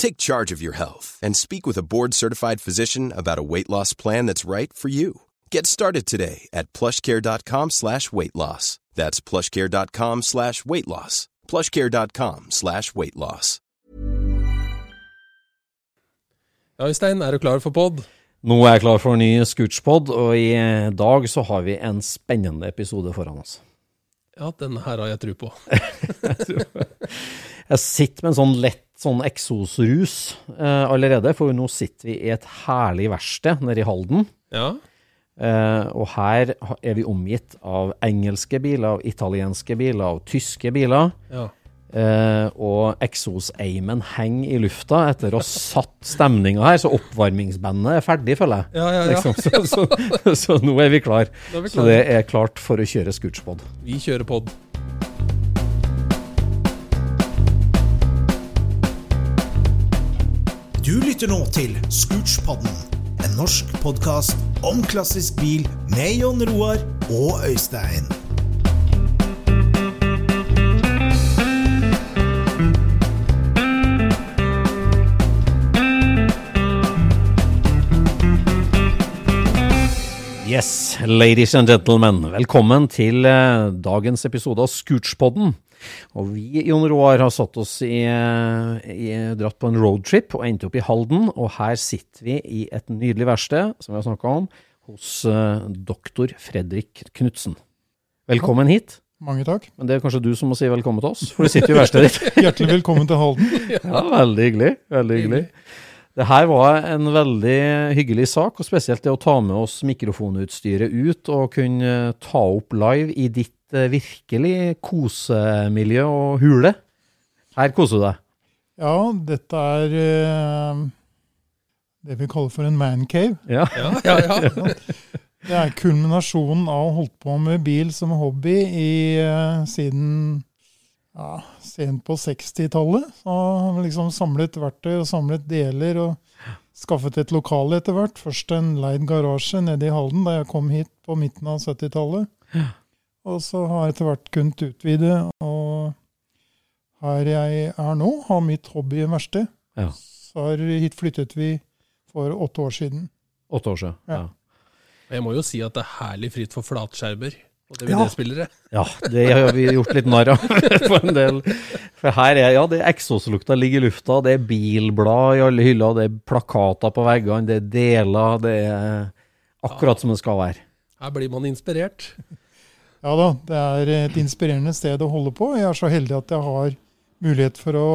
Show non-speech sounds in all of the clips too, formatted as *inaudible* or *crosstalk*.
Take charge of your health and speak with a board-certified physician about a weight loss plan that's right for you. Get started today at plushcare.com slash weight loss. That's plushcare.com slash weight loss. plushcare.com slash weight loss. Ja, Øystein, er du klar for pod? Nå er jeg klar for en ny Scootspod, og i dag så har vi en spennende episode foran oss. Ja, den her har jeg tro på. *laughs* Jeg sitter med en sånn lett sånn eksosrus eh, allerede, for nå sitter vi i et herlig verksted nede i Halden. Ja, Eh, og her er vi omgitt av engelske biler, av italienske biler, av tyske biler. ja. Eh, og eksoseimen henger i lufta etter å ha satt stemninga her, så oppvarmingsbandet er ferdig, føler jeg. Ja, ja, ja. Liksom, så, så, så nå er vi klar. Er vi Så det er klart for å kjøre Scootspod. Vi kjører pod. Du lytter nå til Scootspodden, en norsk podkast om klassisk bil med Jon Roar og Øystein. Yes, ladies and gentlemen, velkommen til eh, dagens episode av Scootspodden. Og vi, Jon Roar, har satt oss i, eh, i dratt på en roadtrip og endte opp i Halden. Og her sitter vi i et nydelig verksted, som vi har snakka om, hos uh, doktor Fredrik Knutsen. Velkommen hit. Mange takk. Men det er kanskje du som må si velkommen til oss, for du sitter jo i verkstedet ditt. *laughs* Hjertelig velkommen til Halden. *laughs* Ja, veldig hyggelig. Veldig hyggelig. Det her var en veldig hyggelig sak, og spesielt det å ta med oss mikrofonutstyret ut og kunne ta opp live i ditt eh, virkelig kosemiljø og hule. Her koser du deg. Ja, dette er eh, det vi kaller for en mancave. Ja. Ja, ja, ja. *laughs* Det er kulminasjonen av å ha holdt på med bil som hobby i, eh, siden ja, sent på 60-tallet. Så liksom samlet verktøy og samlet deler og skaffet et lokale etter hvert. Først en leid garasje nede i Halden da jeg kom hit på midten av 70-tallet. Og så har jeg etter hvert kunnet utvide, og her jeg er nå, har mitt hobbyverksted. Ja. Så har, hit flyttet vi for åtte år siden. Åtte år siden. Ja. Jeg må jo si at det er herlig fritt for flatskjermer og Ja. DVD-spillere. ja, det har vi gjort litt narr av *laughs* på en del. For her er ja, det eksoslukta ligger i lufta, det er bilblad i alle hyller, det er plakater på veggene, det er deler, det er akkurat som det skal være. Her blir man inspirert. Ja da, det er et inspirerende sted å holde på. Jeg er så heldig at jeg har mulighet for å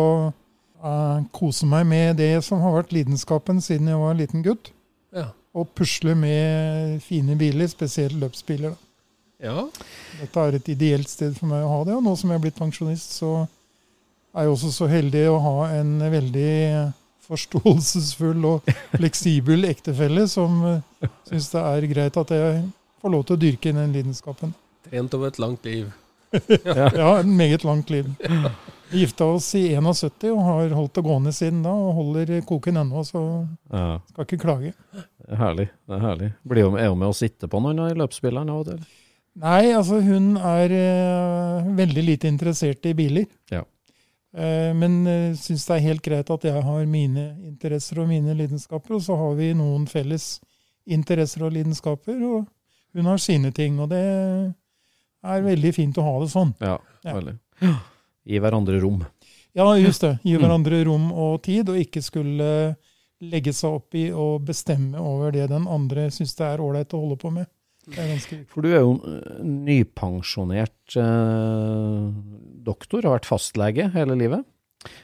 uh, kose meg med det som har vært lidenskapen siden jeg var en liten gutt. Ja. Og pusle med fine biler, spesielt løpsbiler. da. ja. Dette er et ideelt sted for meg å ha det. Og nå som jeg er blitt pensjonist, så er jeg også så heldig å ha en veldig forståelsesfull og fleksibel ektefelle som uh, syns det er greit at jeg får lov til å dyrke den lidenskapen. Trent over et langt liv. *laughs* Ja, et meget langt liv. Vi gifta oss i 71 og har holdt det gående siden da, og holder koken ennå, så Ja, skal ikke klage. er herlig. det Er herlig. Blir hun, er hun med å sitte på noen av løpsspilleren av og til? Nei, altså hun er uh, veldig lite interessert i biler. Ja. Uh, men uh, syns det er helt greit at jeg har mine interesser og mine lidenskaper, og så har vi noen felles interesser og lidenskaper, og hun har sine ting. Og det er veldig fint å ha det sånn. Ja, Ja. veldig. Gi hverandre rom. Ja, just det. Gi Mm. hverandre rom og tid, og ikke skulle legge seg opp i å bestemme over det den andre syns det er ålreit å holde på med. Det. For du er jo eh, nypensjonert eh, doktor, har vært fastlege hele livet.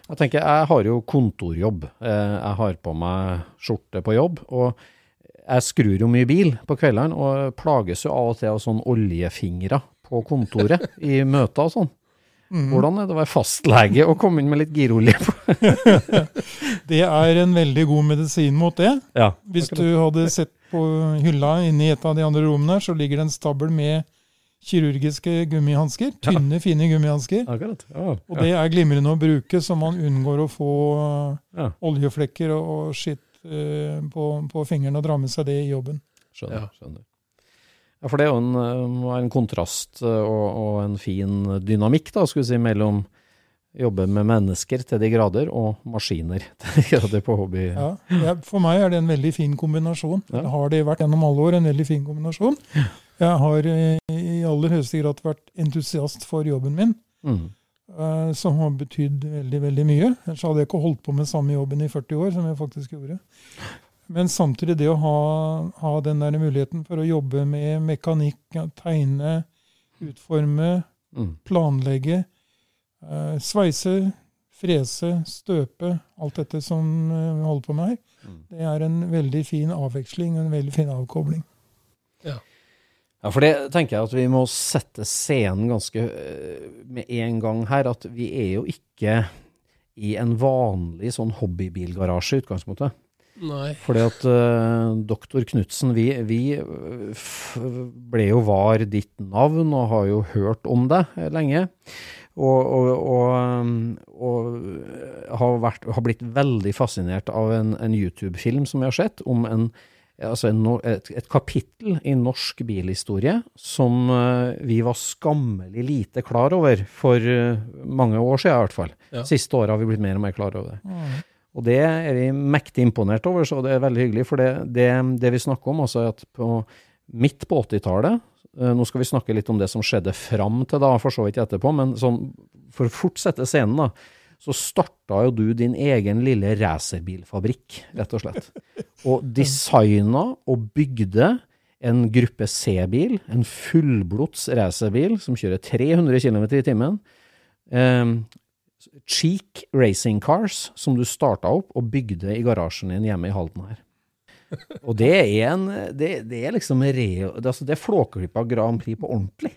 Jeg tenker, jeg har jo kontorjobb. Eh, jeg har på meg skjorte på jobb, og jeg skrur jo mye bil på kveldene, og plages jo av og til av sånn oljefingre på kontoret i møter og sånn. Mm. Hvordan er det å være fastlege og komme inn med litt girolje på? *laughs* Det er en veldig god medisin mot det. Ja, Hvis du hadde sett på hylla inne i et av de andre rommene, så ligger det en stabel med kirurgiske gummihansker. Tynne, fine gummihansker. akkurat. Ja, Og det er glimrende å bruke, så man unngår å få ja. oljeflekker og, og skitt eh, på, på fingrene og dra med seg det i jobben. Skjønner. Ja. skjønner. Ja, for det er jo en, eh, en kontrast eh, og, og en fin dynamikk da, skulle vi si, mellom jobbe med mennesker til de grader og maskiner *laughs* til de grader på hobby. Ja, jeg, for meg er det en veldig fin kombinasjon. Ja. Det har det vært gjennom alle år, en veldig fin kombinasjon. Jeg har eh, i aller høyeste grad vært entusiast for jobben min, Mm. som har betydd veldig, veldig mye. Ellers hadde jeg ikke holdt på med samme jobben i 40 år, som jeg faktisk gjorde. Men samtidig det å ha, ha den der muligheten for å jobbe med mekanikk, tegne, utforme, Mm. planlegge, eh, sveise, frese, støpe, alt dette som eh, vi holder på med her, Mm. det er en veldig fin avveksling og en veldig fin avkobling. Ja, for det tenker jeg at vi må sette scenen ganske eh, med en gang her, at vi er jo ikke i en vanlig sånn hobbybilgarasje i utgangspunktet. Nei. Fordi at uh, doktor Knutsen, vi, vi eh, f ble jo var ditt navn og har jo hørt om deg eh, lenge. Og, og, og, um, og har, vært, har blitt veldig fascinert av en, en YouTube-film som vi har sett, om en, altså en, et, et kapittel i norsk bilhistorie som uh, vi var skammelig lite klar over for uh, mange år siden i hvert fall. Ja. Siste året har vi blitt mer og mer klar over det. Og det er vi mektig imponert over, så det er veldig hyggelig. For det, det, det vi snakker om, altså er at på, midt på 80-tallet eh, Nå skal vi snakke litt om det som skjedde fram til da, for så vidt etterpå, men sånn, for å fortsette scenen, da, så starta jo du din egen lille racerbilfabrikk, rett og slett. Og designa og bygde en gruppe C-bil, en fullblods racerbil som kjører 300 km i timen. Eh, Cheek Racing Cars, som du starta opp og bygde i garasjen din hjemme i Halden her. *laughs* Og det er en Det, det er liksom re, det, altså det er Flåklypa Grand Prix på ordentlig.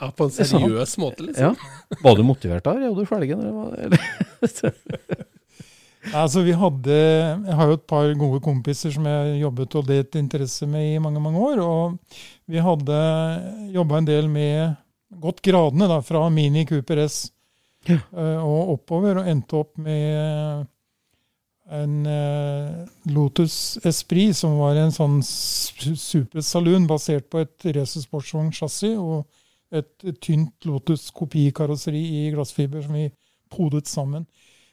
Ja, på en seriøs måte, liksom. Ja. Var du motivert da? Er du? Eller? Eller? *laughs* Altså, vi hadde, jeg har jo et par gode kompiser som jeg jobbet og delt interesse med i mange mange år. Og vi hadde jobba en del med gått gradene da, fra Mini Cooper S Ja. eh, og oppover, og endte opp med en eh, Lotus Esprit, som var en sånn super saloon basert på et Racer Sportsvogn-chassis og et tynt Lotus kopikarosseri i glassfiber som vi podet sammen.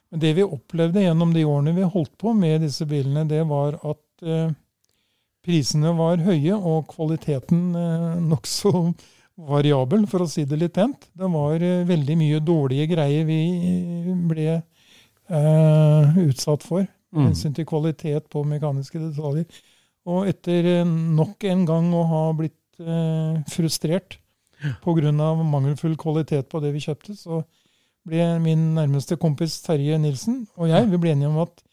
Men det vi opplevde gjennom de årene vi holdt på med disse bilene, det var at eh, prisene var høye, og kvaliteten eh, nokså variabel, for å si det litt pent. Det var eh, veldig mye dårlige greier vi ble eh, utsatt for, med Mm. hensyn til kvalitet på mekaniske detaljer. Og etter eh, nok en gang å ha blitt eh, frustrert pga. mangelfull kvalitet på det vi kjøpte, så ble min nærmeste kompis Terje Nilsen og jeg vi ble enige om at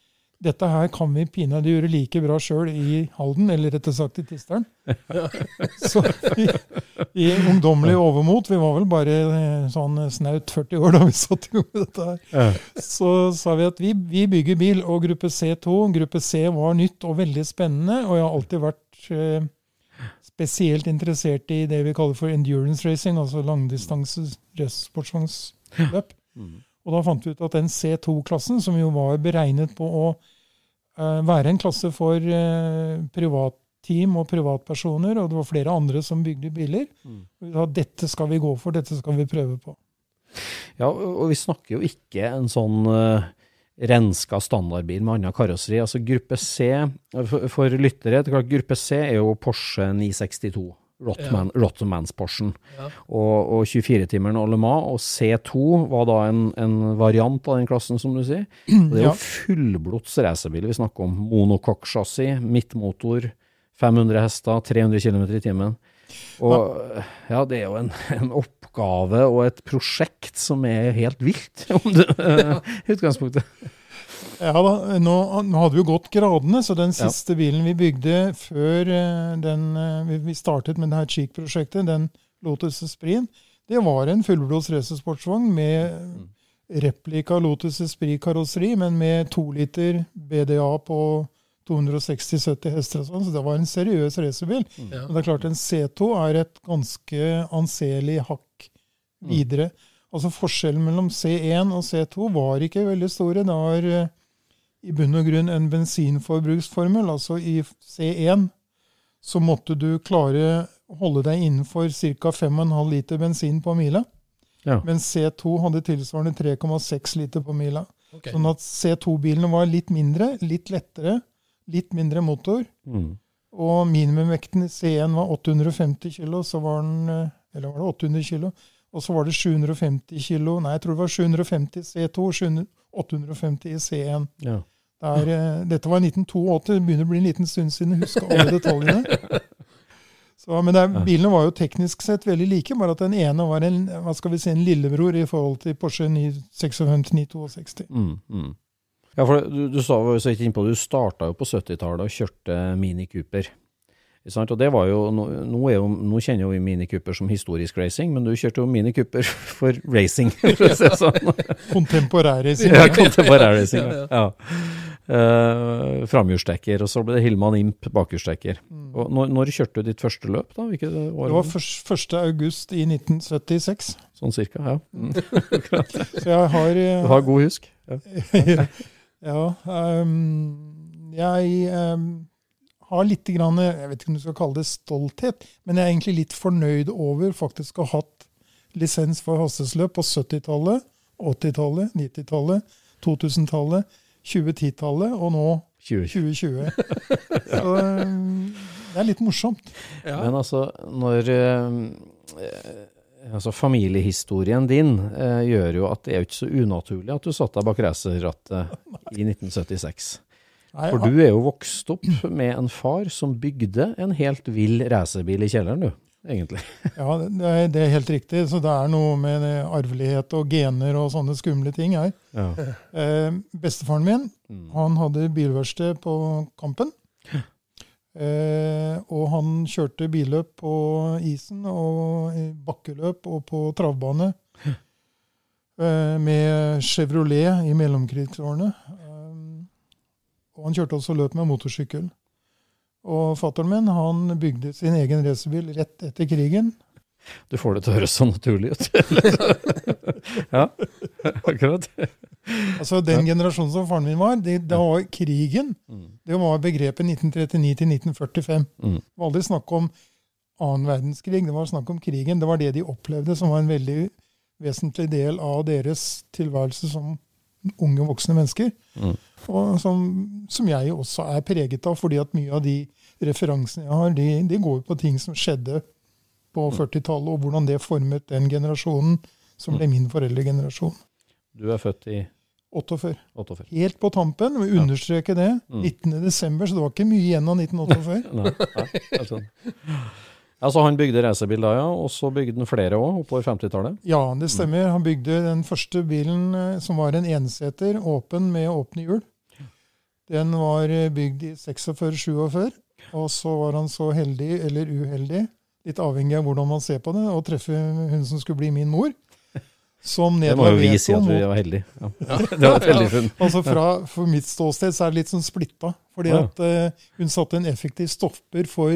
dette her kan vi pinadø gjøre like bra sjøl i Halden, eller rettere sagt i Tisteren. *laughs* Så i, i ungdommelig overmot, vi var vel bare eh, sånn snaut 40 år da vi satte i gang med dette her, så sa vi at vi, vi bygger bil, og gruppe C2, gruppe C var nytt og veldig spennende, og jeg har alltid vært eh, spesielt interessert i det vi kaller for endurance racing, altså langdistanse sportsvognsløp. Mm. Og da fant vi ut at den C2-klassen, som jo var beregnet på å eh, være en klasse for eh, privatteam og privatpersoner, og det var flere andre som bygde biler, sa dette skal vi gå for, dette skal vi prøve på. Ja, og vi snakker jo ikke en sånn uh, renska standardbil med annet karosseri. Altså gruppe C, for, for lyttere, er gruppe C er jo Porsche 962. Rotman, Rotmans-Porschen. Ja. Og, og 24-timeren og Le Mans. Og C2 var da en, en variant av den klassen, som du sier. Og det er jo Ja. fullblods racerbil vi snakker om. monokokk-sjassi midtmotor, 500 hester, 300 km i timen. Og ja, det er jo en, en oppgave og et prosjekt som er helt vilt, om du, *laughs* utgangspunktet. Ja da, nå, nå hadde vi jo gått gradene, så den Ja. siste bilen vi bygde før eh, den, eh, vi- startet med det her Cheek-prosjektet, den Lotus Esprit, det var en fullblods racersportsvogn med replika Lotus Esprit-karosseri, men med to liter BDA på 260-70 hester og sånn, så det var en seriøs racerbil. Ja. Men det er klart en C2 er et ganske anselig hakk videre. Altså Forskjellen mellom C1 og C2 var ikke veldig store. Det var eh, i bunn og grunn en bensinforbruksformel. Altså i C1 så måtte du klare å holde deg innenfor ca. 5,5 liter bensin på mila. Ja. Mens C2 hadde tilsvarende 3,6 liter på mila. Okay. Sånn at C2-bilene var litt mindre, litt lettere, litt mindre motor. Mm. Og minimumvekten i C1 var 850 kilo, så var den eh, Eller var det 800 kilo? Og så var det 750 kilo Nei, jeg tror det var 750 C2, 700 850 i C1. Ja. Det er, eh, dette var 1982. Det begynner å bli en liten stund siden jeg husker alle *laughs* detaljene. Så, men det er, bilene var jo teknisk sett veldig like, bare at den ene var en, hva skal vi si, en lillebror i forhold til Porsche 956 962. Mm, mm. Ja, for du, du sa jo så vidt innpå, du starta jo på 70-tallet og kjørte Mini Cooper. Og det var jo, nå, er jo, nå kjenner jo vi Mini Cooper som historisk racing, men du kjørte jo Mini Cooper *laughs* for racing, for å si sånn. Kontemporærracing. Ja, kontemporær racing. Ja, Ja. Uh, Framhjulstekker, og så ble det Hilman Imp bakhjulstekker. Mm. når, når kjørte du ditt første løp, da? Hvilket år? Det var først- 1. august i 1976. Sånn cirka, ja. Mm. *laughs* Så jeg har, eh, Du har god husk. Ja. *laughs* ja, um, jeg ehm, har litt grann, jeg vet ikke om du skal kalle det stolthet, men jeg er egentlig litt fornøyd over faktisk å ha hatt lisens for hastighetsløp på 70-tallet, 80-tallet, 90-tallet, 2000-tallet, 2010-tallet og nå 2020. 2020. *laughs* Så ehm, det er litt morsomt. Ja. Men altså, når eh, eh, Altså, familiehistorien din eh, gjør jo at det er jo ikke så unaturlig at du satt deg bak racerrattet i *laughs* 1976. For du er jo vokst opp med en far som bygde en helt vill racerbil i kjelleren, du, egentlig. *laughs* Ja, det er, det er helt riktig. Så det er noe med arvelighet og gener og sånne skumle ting her. Ja. *laughs* Eh, bestefaren min Mm. han hadde bilverksted på Kampen. *gasps* Eh, og han kjørte billøp på isen og bakkeløp og på travbane. *gasps* Eh, med Chevrolet i mellomkrigsårene. Og han kjørte også løp med motorsykkel. Og fatteren min han bygde sin egen racerbil rett etter krigen. Du får det til å høres så naturlig ut. *laughs* ja, akkurat. Altså Den generasjonen som faren min var, det, det var krigen. Mm. Det var begrepet 1939 til 1945. Mm. Det var aldri snakk om annen verdenskrig, det var snakk om krigen. Det var det de opplevde som var en veldig vesentlig del av deres tilværelse som unge, voksne mennesker. Mm. Og som, som jeg også er preget av, fordi at mye av de referansene jeg har, de, de går på ting som skjedde på 40-tallet, og hvordan det formet den generasjonen som ble min foreldregenerasjon. Du er født i 48. 48. Helt på tampen, vi understreke det. Mm. 19. desember, så det var ikke mye igjen av 1948. *laughs* Nei, nei. Altså, han bygde racerbil da, ja, og så bygde han flere òg, oppover 50-tallet. Ja, det stemmer. Han bygde den første bilen eh, som var en enseter, åpen med åpne hjul. Den var eh, bygd i 46-47, og så var han så heldig, eller uheldig, litt avhengig av hvordan man ser på det, å treffe hun som skulle bli min mor. Som Det må jo vi si at vi var heldige. *laughs* Ja. Det var et heldig funn. Altså fra, For mitt ståsted så er det litt sånn splitta. Fordi Ja. at uh, hun satte en effektiv stopper for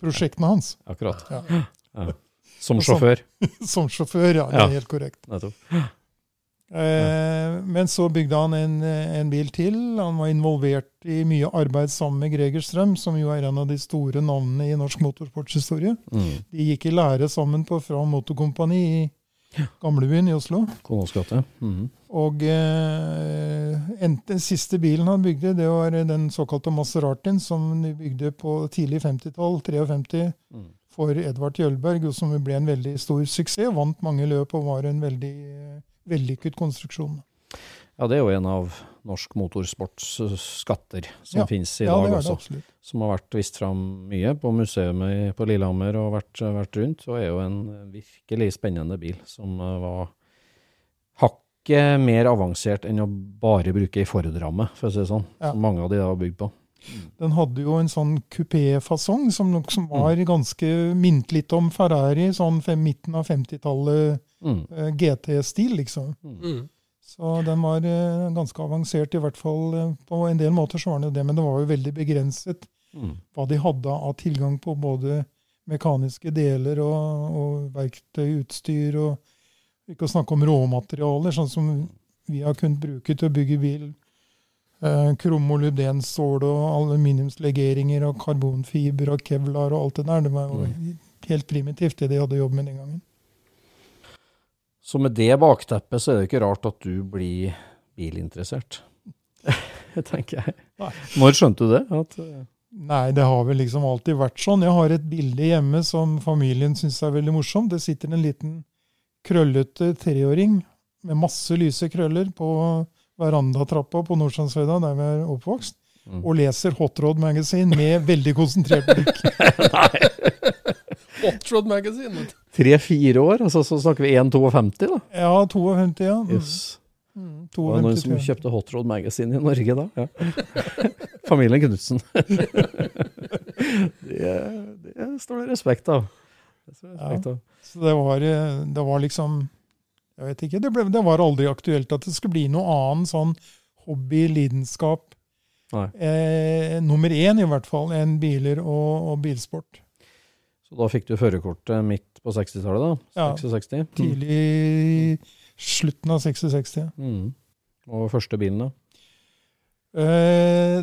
racingprosjektene hans. Akkurat. Ja. Ja. Som sjåfør. *laughs* Som sjåfør, ja. Det er helt korrekt. Eh, men så bygde han en, en, bil til. Han var involvert i mye arbeid sammen med Greger Strøm, som jo er en av de store navnene i norsk motorsportshistorie. Mm. De gikk i lære sammen på Fra Motorkompani i gamlebyen i Oslo. Mm. Og eh, den siste bilen han bygde, det var den såkalte Maseratin, som de bygde på tidlig 50-tall, 53, mm. for Edvard Jølberg, som ble en veldig stor suksess. Vant mange løp og var en veldig vellykket konstruksjon. Ja, det er jo en av norsk motorsports skatter som ja, finnes i ja, dag også. Absolutt. Som har vært vist fram mye på museet på Lillehammer og vært, vært, rundt. Og er jo en virkelig spennende bil som eh, var hakket mer avansert enn å bare bruke ei Ford-ramme, for å si det sånn. Ja. Som mange av de har bygd på. Den hadde jo en sånn kupéfasong som, som var mm. ganske minnet litt om Ferrari, sånn midten av 50-tallet Mm. Eh, GT-stil, liksom. Mm. Så den var eh, ganske avansert, i hvert fall eh, på en del måter. så var det det, Men det var jo veldig begrenset mm. hva de hadde av tilgang på både mekaniske deler og, og verktøy, utstyr, og ikke å snakke om råmaterialer, sånn som vi har kunnet bruke til å bygge bil. Eh, og aluminiumslegeringer og karbonfiber og kevlar og alt det der. Det var jo helt primitivt, det de hadde jobb med den gangen. Så med det bakteppet så er det ikke rart at du blir bilinteressert. *laughs* tenker jeg. Når skjønte du det? At, uh... Nei, det har vel liksom alltid vært sånn. Jeg har et bilde hjemme som familien syns er veldig morsomt. Det sitter en liten krøllete treåring med masse lyse krøller på verandatrappa på Nordstrandsøyda, der vi er oppvokst, mm. og leser Hot Rod Magazine med veldig konsentrert blikk. *laughs* *laughs* Hot Rod Magazine. Tre-fire år, altså så snakker vi 1,52 da? Ja, 52, ja. Mm. Yes. Mm, det var noen som kjøpte Hot Rod Magazine i Norge da. Ja. *laughs* Familien Knutsen. *laughs* det, det, står det respekt av. Det, respekt av. Ja, så det var, eh, det var, liksom Jeg vet ikke. Det, ble, det, var aldri aktuelt at det skulle bli noe annen sånn hobby, lidenskap, eh, nummer én i hvert fall, enn biler og, og bilsport. Så da fikk du førerkortet midt på 60-tallet, da? 66? Ja, tidlig slutten av 66. Mm. Og første bilen, da? Eh,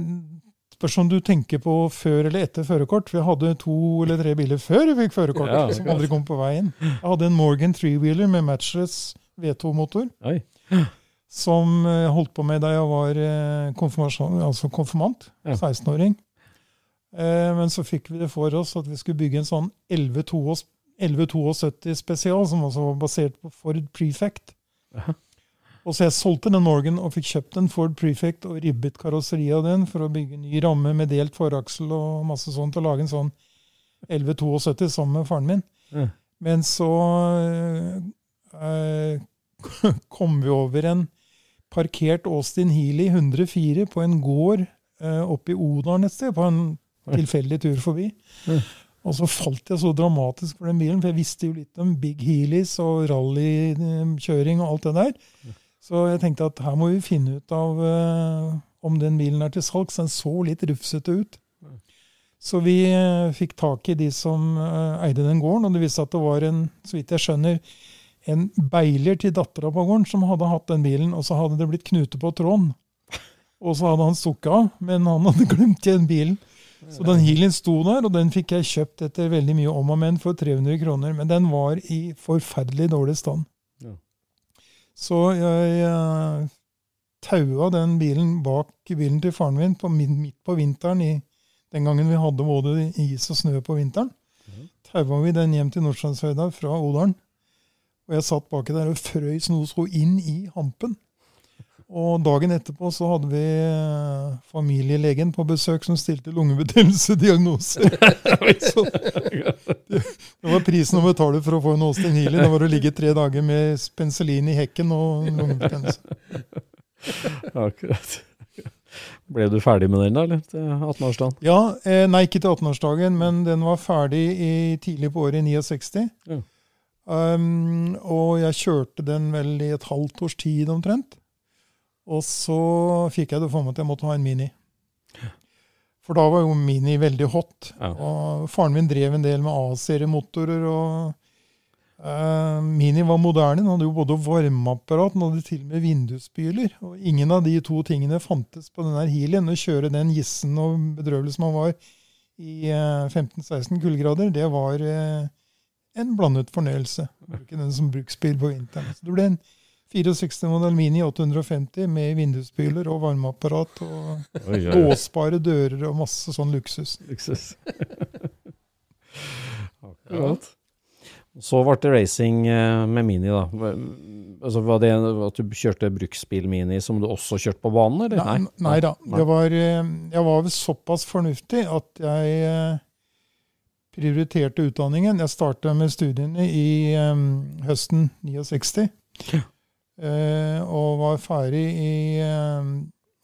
spørs om du tenker på før eller etter førerkort. Vi hadde to eller tre biler før vi fikk førerkort, ja, som aldri kom på veien. Jeg hadde en Morgan Three-wheeler med matchless V2-motor. Som jeg holdt på med da jeg var konfirmant, altså konfirmant. 16-åring. Eh, men så fikk vi det for oss at vi skulle bygge en sånn 1172 spesial, som også var basert på Ford Prefect. Aha. Og så jeg solgte den Morgan og fikk kjøpt en Ford Prefect og ribbet karosseriet av den for å bygge ny ramme med delt foraksel og masse sånt, og lage en sånn 1172 sammen med faren min. Men så eh, *laughs* kom vi over en parkert Austin Healey 104 på en gård eh, oppe i Odalen et sted, på en tilfeldig tur forbi. Og så falt jeg så dramatisk for den bilen, for jeg visste jo litt om Big healies og rallykjøring og alt det der. Så jeg tenkte at her må vi finne ut av uh, om den bilen er til salgs. Den så litt rufsete ut. Så vi uh, fikk tak i de som uh, eide den gården, og det viste at det var en, så vidt jeg skjønner, en beiler til dattera på gården som hadde hatt den bilen, og så hadde det blitt knute på tråden. Og så hadde han stukket av, men han hadde glemt igjen bilen. Så den Healien sto der, og den fikk jeg kjøpt etter veldig mye om og men for 300 kroner. Men den var i forferdelig dårlig stand. Ja. Så jeg uh, taua den bilen bak bilen til faren min på, midt på vinteren, i, den gangen vi hadde både is og snø på vinteren. Mm. Taua vi den hjem til Nordstrandshøyda fra Odalen. Og jeg satt baki der og frøys noe så inn i hampen. Og dagen etterpå så hadde vi eh, familielegen på besøk som stilte lungebetennelsesdiagnose. *laughs* det, var prisen å betale for å få en Austin Healy. Det var å ligge tre dager med penicillin i hekken og lungebetennelse. Akkurat. Ble du ferdig med den da, eller til 18-årsdagen? Ja, eh, Nei, ikke til 18-årsdagen, men den var ferdig i, tidlig på året i 69. Ja. Um, og jeg kjørte den vel i et halvt års tid omtrent. Og så fikk jeg det for meg at jeg måtte ha en Mini. For da var jo Mini veldig hot. Ja. Og faren min drev en del med A-seriemotorer og Eh, Mini var moderne. Den hadde jo både varmeapparat den hadde til og med vindusspyler. Og ingen av de to tingene fantes på den der Healien. Å kjøre den gissen og bedrøvelsen man var i eh, 15-16 kuldegrader, det var eh, en blandet fornøyelse. Ikke den som bruksbil på vinteren. Så det ble en 64-modell Mini 850 med vindusspyler og varmeapparat og låsbare dører og masse sånn luksus. Luksus. *laughs* Akkurat. Så ble det racing eh, med Mini, da. Altså, var det at du kjørte bruksbil Mini som du også kjørte på banen, eller? Nei, nei da. Nei. Det var, eh, jeg var vel såpass fornuftig at jeg eh, prioriterte utdanningen. Jeg starta med studiene i um, høsten 69. eh, og var ferdig i, eh,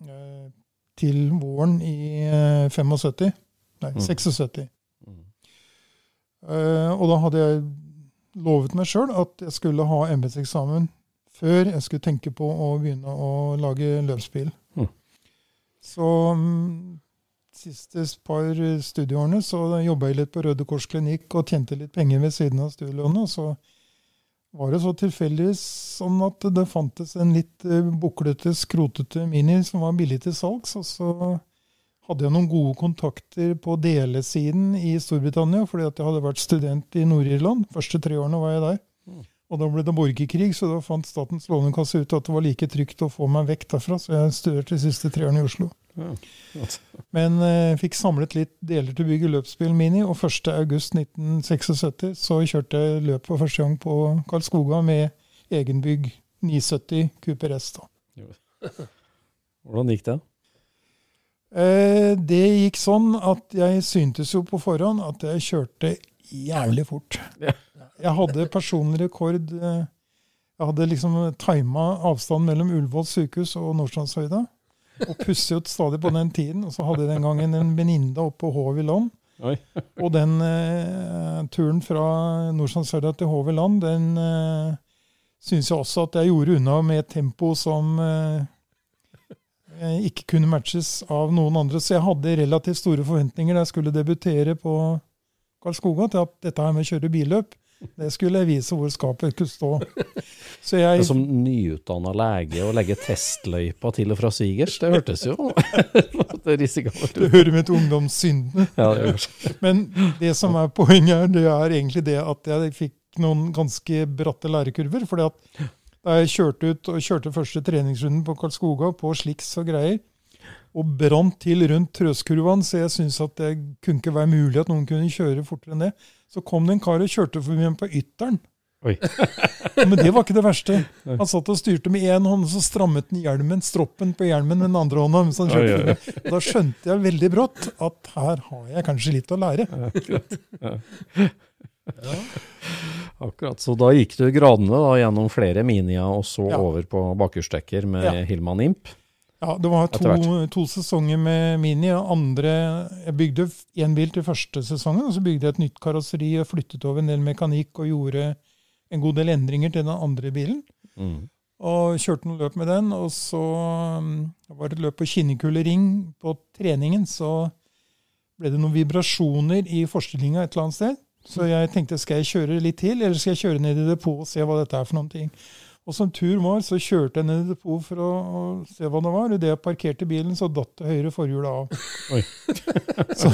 eh, til våren i eh, 75. Nei, Mm. 76. Mm. Eh, og da hadde jeg lovet meg sjøl at jeg skulle ha embetseksamen før jeg skulle tenke på å begynne å lage løpsbil. Mm. Så mm, siste par studieårene så jobba jeg litt på Røde Kors klinikk og tjente litt penger ved siden av studielånet. og Så var det så tilfeldigvis sånn at det fantes en litt eh, buklete, skrotete Mini som var billig til salgs. Og så hadde jeg noen gode kontakter på delesiden i Storbritannia, fordi at jeg hadde vært student i Nord-Irland. første tre årene var jeg der. Og da ble det borgerkrig, så da fant Statens lånekasse ut at det var like trygt å få meg vekk derfra, så jeg studerte de siste tre årene i Oslo. Men eh, fikk samlet litt deler til å bygge løpsbil Mini, og 1.8.1976 så kjørte jeg løp for første gang på Karlskoga med egenbygg 970 Cooper S. da. Hvordan gikk det? Eh, det gikk sånn at jeg syntes jo på forhånd at jeg kjørte jævlig fort. Ja. Jeg hadde personlig rekord. eh, Jeg hadde liksom tima avstanden mellom Ullevål sykehus og Nordstrandsøyda. Og pusset ut stadig på den tiden. Og så hadde jeg den gangen en venninne oppe på Håv i land. Og den eh, turen fra Nordstrandsøyda til Håv i land, den eh, syns jeg også at jeg gjorde unna med et tempo som eh, eh, ikke kunne matches av noen andre. Så jeg hadde relativt store forventninger da jeg skulle debutere på Karlskoga, til at dette her med å kjøre billøp, det skulle jeg vise hvor skapet kunne stå. Så jeg, Som nyutdanna lege å legge testløypa til og fra svigers, det hørtes jo *laughs* det risikabelt det hører med til ungdomssyndene. Ja. Men det som er poenget her, det er egentlig det at jeg fikk noen ganske bratte lærekurver. fordi at da jeg kjørte ut og kjørte første treningsrunden på Karlskoga på sliks og greier, og brant til rundt trøskurvene, så jeg syntes at det kunne ikke være mulig at noen kunne kjøre fortere enn det, så kom det en kar og kjørte forbi meg på ytteren. Oi. Men det var ikke det verste. Han satt og styrte med én hånd, og så strammet han hjelmen, stroppen på hjelmen med den andre hånda. mens han kjørte Oi, oi. Da skjønte jeg veldig brått at her har jeg kanskje litt å lære. Akkurat. Så da gikk du gradene da, gjennom flere minier, og så Ja. over på bakhjulsdekker med Ja. Hillman Imp. Ja, det var to, to sesonger med Mini. Andre, jeg bygde én bil til første sesongen, og så bygde jeg et nytt karosseri og flyttet over en del mekanikk og gjorde en god del endringer til den andre bilen. Mm. Og kjørte noen løp med den. Og så um, var det et løp på Kinnekulle ring. På treningen så ble det noen vibrasjoner i forstillinga et eller annet sted. Så jeg tenkte skal jeg kjøre litt til, eller skal jeg kjøre ned i depotet og se hva dette er for noen ting. Og som tur var, så kjørte jeg ned i depot for å, å se hva det var. Idet jeg parkerte bilen, så datt det høyre forhjulet av. Oi. *laughs* så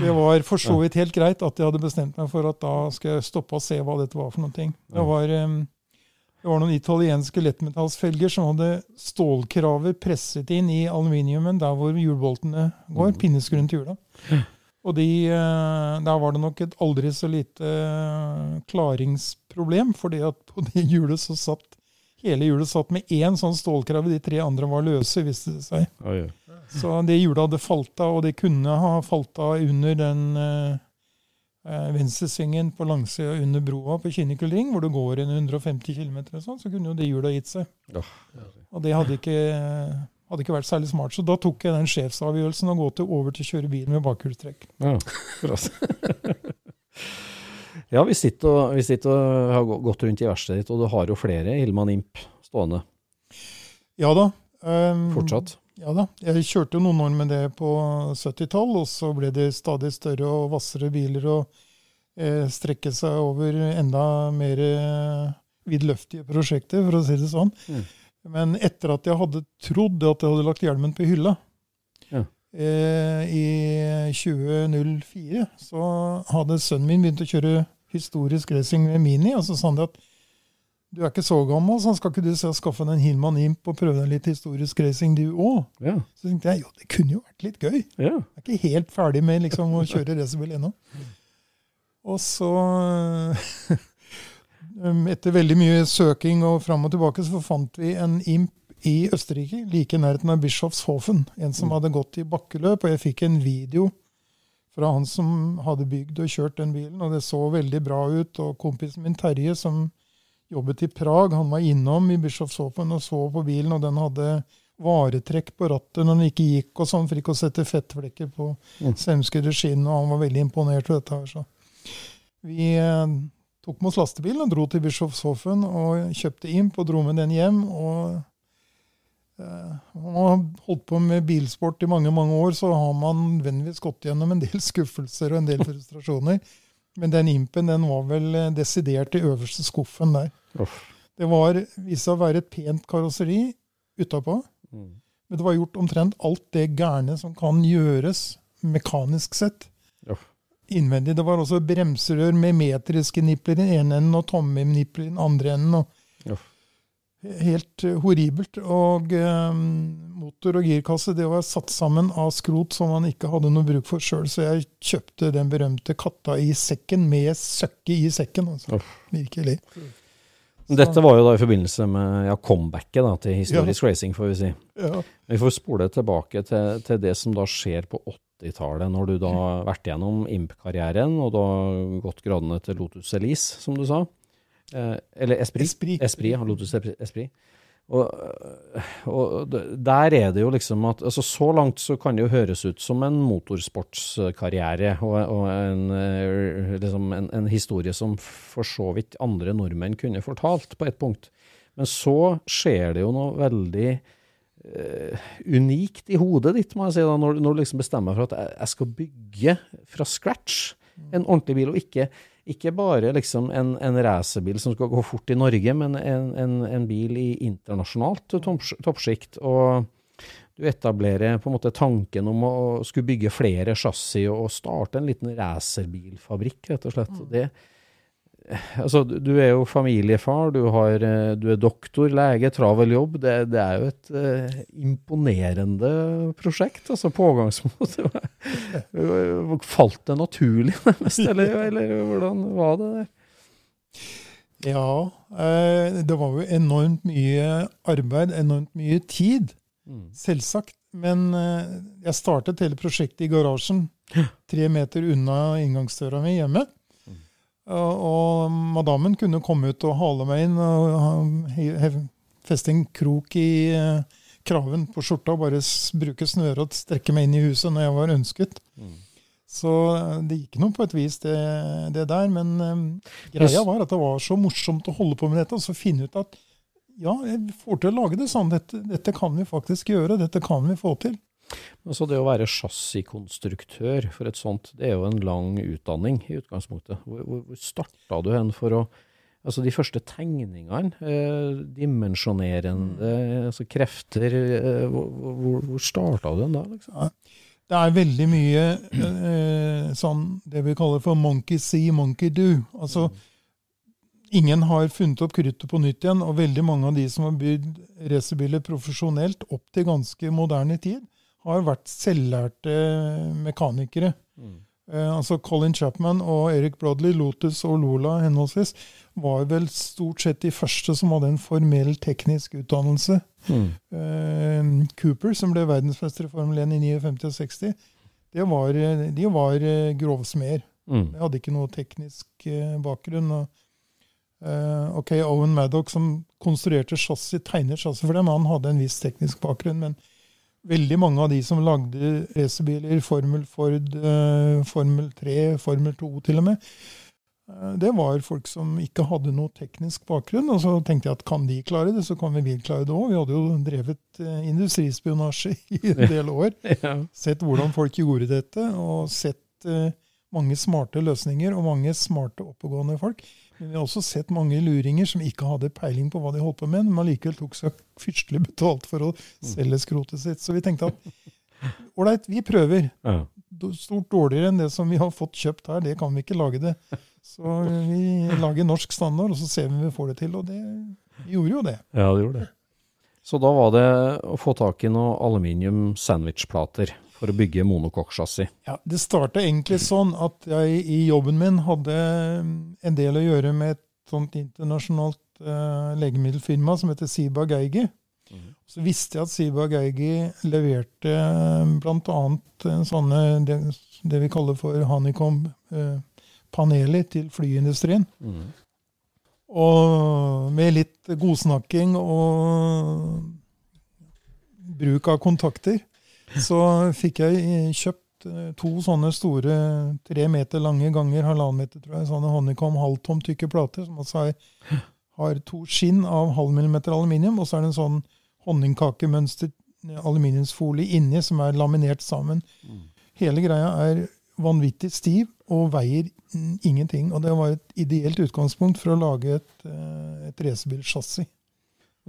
det var for så vidt helt greit at jeg hadde bestemt meg for at da skal jeg stoppe og se hva dette var for noen ting. Det var, det var noen italienske lettmetallsfelger som hadde stålkraver presset inn i aluminiumen der hvor hjulboltene går, pinneskruen til hjula. Og de, eh, der var det nok et aldri så lite eh, klaringsproblem, fordi at på det *laughs* hjulet så satt hele hjulet satt med én sånn stålkrave, de tre andre var løse, viste det seg. Oh, yeah. Så det hjulet hadde falt av, og det kunne ha falt av under den eh, eh, venstresvingen på langsida under broa på Kinnekullring, hvor det går en 150 km, sånn, så kunne jo det hjulet gitt seg. Åh, Og det hadde ikke, hadde ikke vært særlig smart. Så da tok jeg den sjefsavgjørelsen å gå til over til å kjøre bil med bakhjulstrekk. Ja, akkurat. *laughs* ja, vi sitter, og, vi sitter og har gått rundt i verkstedet ditt, og du har jo flere Hillman Imp stående Ja da. Um, fortsatt. Ja da. Jeg kjørte jo noen år med det på 70-tall, og så ble det stadig større og hvassere biler. og eh, strekke seg over enda mer eh, vidløftige prosjekter, for å si det sånn. Mm. Men etter at jeg hadde trodd at jeg hadde lagt hjelmen på hylla, Ja. eh, i 2004, så hadde sønnen min begynt å kjøre historisk racing med Mini, og så sa han det at du er ikke så gammel, så skal ikke du se å skaffe deg en Hillman Imp og prøve deg litt historisk racing du òg? Ja. Så tenkte jeg jo, det kunne jo vært litt gøy. ja. Jeg er ikke helt ferdig med liksom, å kjøre racerbil ennå. Og så *laughs* um, Etter veldig mye søking og fram og tilbake, så fant vi en imp i Østerrike, like i nærheten av Bischofshofen. En som hadde gått i bakkeløp, og jeg fikk en video fra han som hadde bygd og kjørt den bilen, og det så veldig bra ut. Og kompisen min Terje, som jobbet i Prag, han var innom i Bischofshofen og så på bilen, og den hadde varetrekk på rattet når den ikke gikk, og sånn, for ikke å sette fettflekker på Mm. semskede skinn, og han var veldig imponert over dette. her, så. Vi eh, tok med oss lastebilen og dro til Bischofshofen og kjøpte imp og dro med den hjem. og Man har holdt på med bilsport i mange mange år, så har man vennligvis gått gjennom en del *laughs* skuffelser og en del frustrasjoner. Men den impen den var vel eh, desidert i øverste skuffen der. Uff. Det var viste seg å være et pent karosseri utapå. Mm. Men det var gjort omtrent alt det gærne som kan gjøres mekanisk sett. Uff. Innvendig. Det var også bremserør med metriske nipler i den ene enden og tomme nipler i den andre enden. og. Helt eh, horribelt. Og eh, motor og girkasse det var satt sammen av skrot som man ikke hadde noe bruk for sjøl. Så jeg kjøpte den berømte katta i sekken med søkket i sekken. Altså. Virkelig. Dette var jo da i forbindelse med ja, comebacket da, til historisk racing, får vi si. Ja. Vi får spole tilbake til, til det som da skjer på 80-tallet, når du da har vært gjennom IMP-karrieren, og da gått gradene til Lotus Elise, som du sa. Eh, eller Esprit. Esprit. Esprit, ja, Lotus Esprit. Og, og der er det jo liksom at altså Så langt så kan det jo høres ut som en motorsportskarriere og, og en, eh, liksom en, en historie som for så vidt andre nordmenn kunne fortalt på et punkt. Men så skjer det jo noe veldig uh, unikt i hodet ditt, må jeg si, da, når, når du liksom bestemmer for at jeg, jeg skal bygge fra scratch en ordentlig bil, og ikke, ikke bare liksom en, en racerbil som skal gå fort i Norge, men en, en, en bil i internasjonalt topps- toppsjikt. Og du etablerer på en måte tanken om å skulle bygge flere chassis og starte en liten racerbilfabrikk, rett og slett. Det, altså, du er jo familiefar, du, har, eh, du er doktor, lege, travel jobb. Det, det er jo et uh, imponerende prosjekt, altså pågangsmot. *laughs* Falt det naturlig, *laughs* nærmest, eller, eller hvordan var det der? Ja, eh, det var jo enormt mye arbeid, enormt mye tid. Selvsagt. Men jeg startet hele prosjektet i garasjen, tre meter unna inngangsdøra mi hjemme. Og, madammen kunne komme ut og hale meg inn og feste en krok i eh, kraven på skjorta og bare bruke snøret og strekke meg inn i huset når jeg var ønsket. Så eh, det gikk nå på et vis, det, det der. Men um, greia var at det var så morsomt å holde på med dette, og så finne ut at ja, jeg får til å lage det sånn. Dette, dette kan vi faktisk gjøre. Dette kan vi få til. Altså det å være chassiskonstruktør for et sånt, det er jo en lang utdanning i utgangspunktet. Hvor, hvor, starta du hen for å Altså de første tegningene, eh, dimensjonerende altså krefter, eh, hvor, hvor, starta du hen da? liksom? Det er veldig mye eh, sånn det vi kaller for monkey see, monkey do. Altså, ingen har funnet opp kruttet på nytt igjen, og veldig mange av de som har bygd racerbiler profesjonelt opp til ganske moderne tid, har vært selvlærte mekanikere. Eh, altså Colin Chapman og Eric Brodley, Lotus og Lola henholdsvis, var vel stort sett de første som hadde en formell teknisk utdannelse. Eh, Cooper, som ble verdensmester i Formel 1 i 59 og 60, de var, eh, de var eh, grovsmeder. Mm. De hadde ikke noe teknisk eh, bakgrunn. Og, eh, ok, Owen Maddock, som konstruerte chassis, tegnet chassis for dem, han hadde en viss teknisk bakgrunn. Men veldig mange av de som lagde racerbiler, Formel Ford, eh, Formel 3, Formel 2 til og med, eh, det var folk som ikke hadde noe teknisk bakgrunn. Og så tenkte jeg at kan de klare det, så kan vi klare det òg. Vi hadde jo drevet eh, industrispionasje *laughs* i en del år *laughs* sett hvordan folk gjorde dette, og sett mange smarte løsninger og mange smarte, oppegående folk. Men vi har også sett mange luringer som ikke hadde peiling på hva de holdt på med, men allikevel tok seg fyrstelig betalt for å selge skrotet sitt. Så vi tenkte at ålreit, vi prøver. Stort dårligere enn det som vi har fått kjøpt her, det kan vi ikke lage det. Så vi lager norsk standard, og så ser vi om vi får det til. Og det, vi gjorde jo det. Ja, det gjorde det. Så da var det å få tak i noen aluminium sandwichplater for å bygge monokokksjassi. Ja, Det starta egentlig sånn at jeg i jobben min hadde en del å gjøre med et sånt internasjonalt uh, legemiddelfirma som heter Siba Geigy. Så visste jeg at Siba Geigi leverte bl.a. sånne det, det vi kaller for honeycomb-paneler til flyindustrien. Og med litt godsnakking og bruk av kontakter, *laughs* så fikk jeg kjøpt eh, to sånne store, tre meter lange ganger halvannen meter, tror jeg, sånne honeycomb halvtom tykke plater, som altså har, har to skinn av halv millimeter aluminium, og så er det en sånn honningkakemønster aluminiumsfolie inni som er laminert sammen. Hele greia er vanvittig stiv og veier mm, ingenting. Og det var et ideelt utgangspunkt for å lage et, eh, et racerbilsjassi.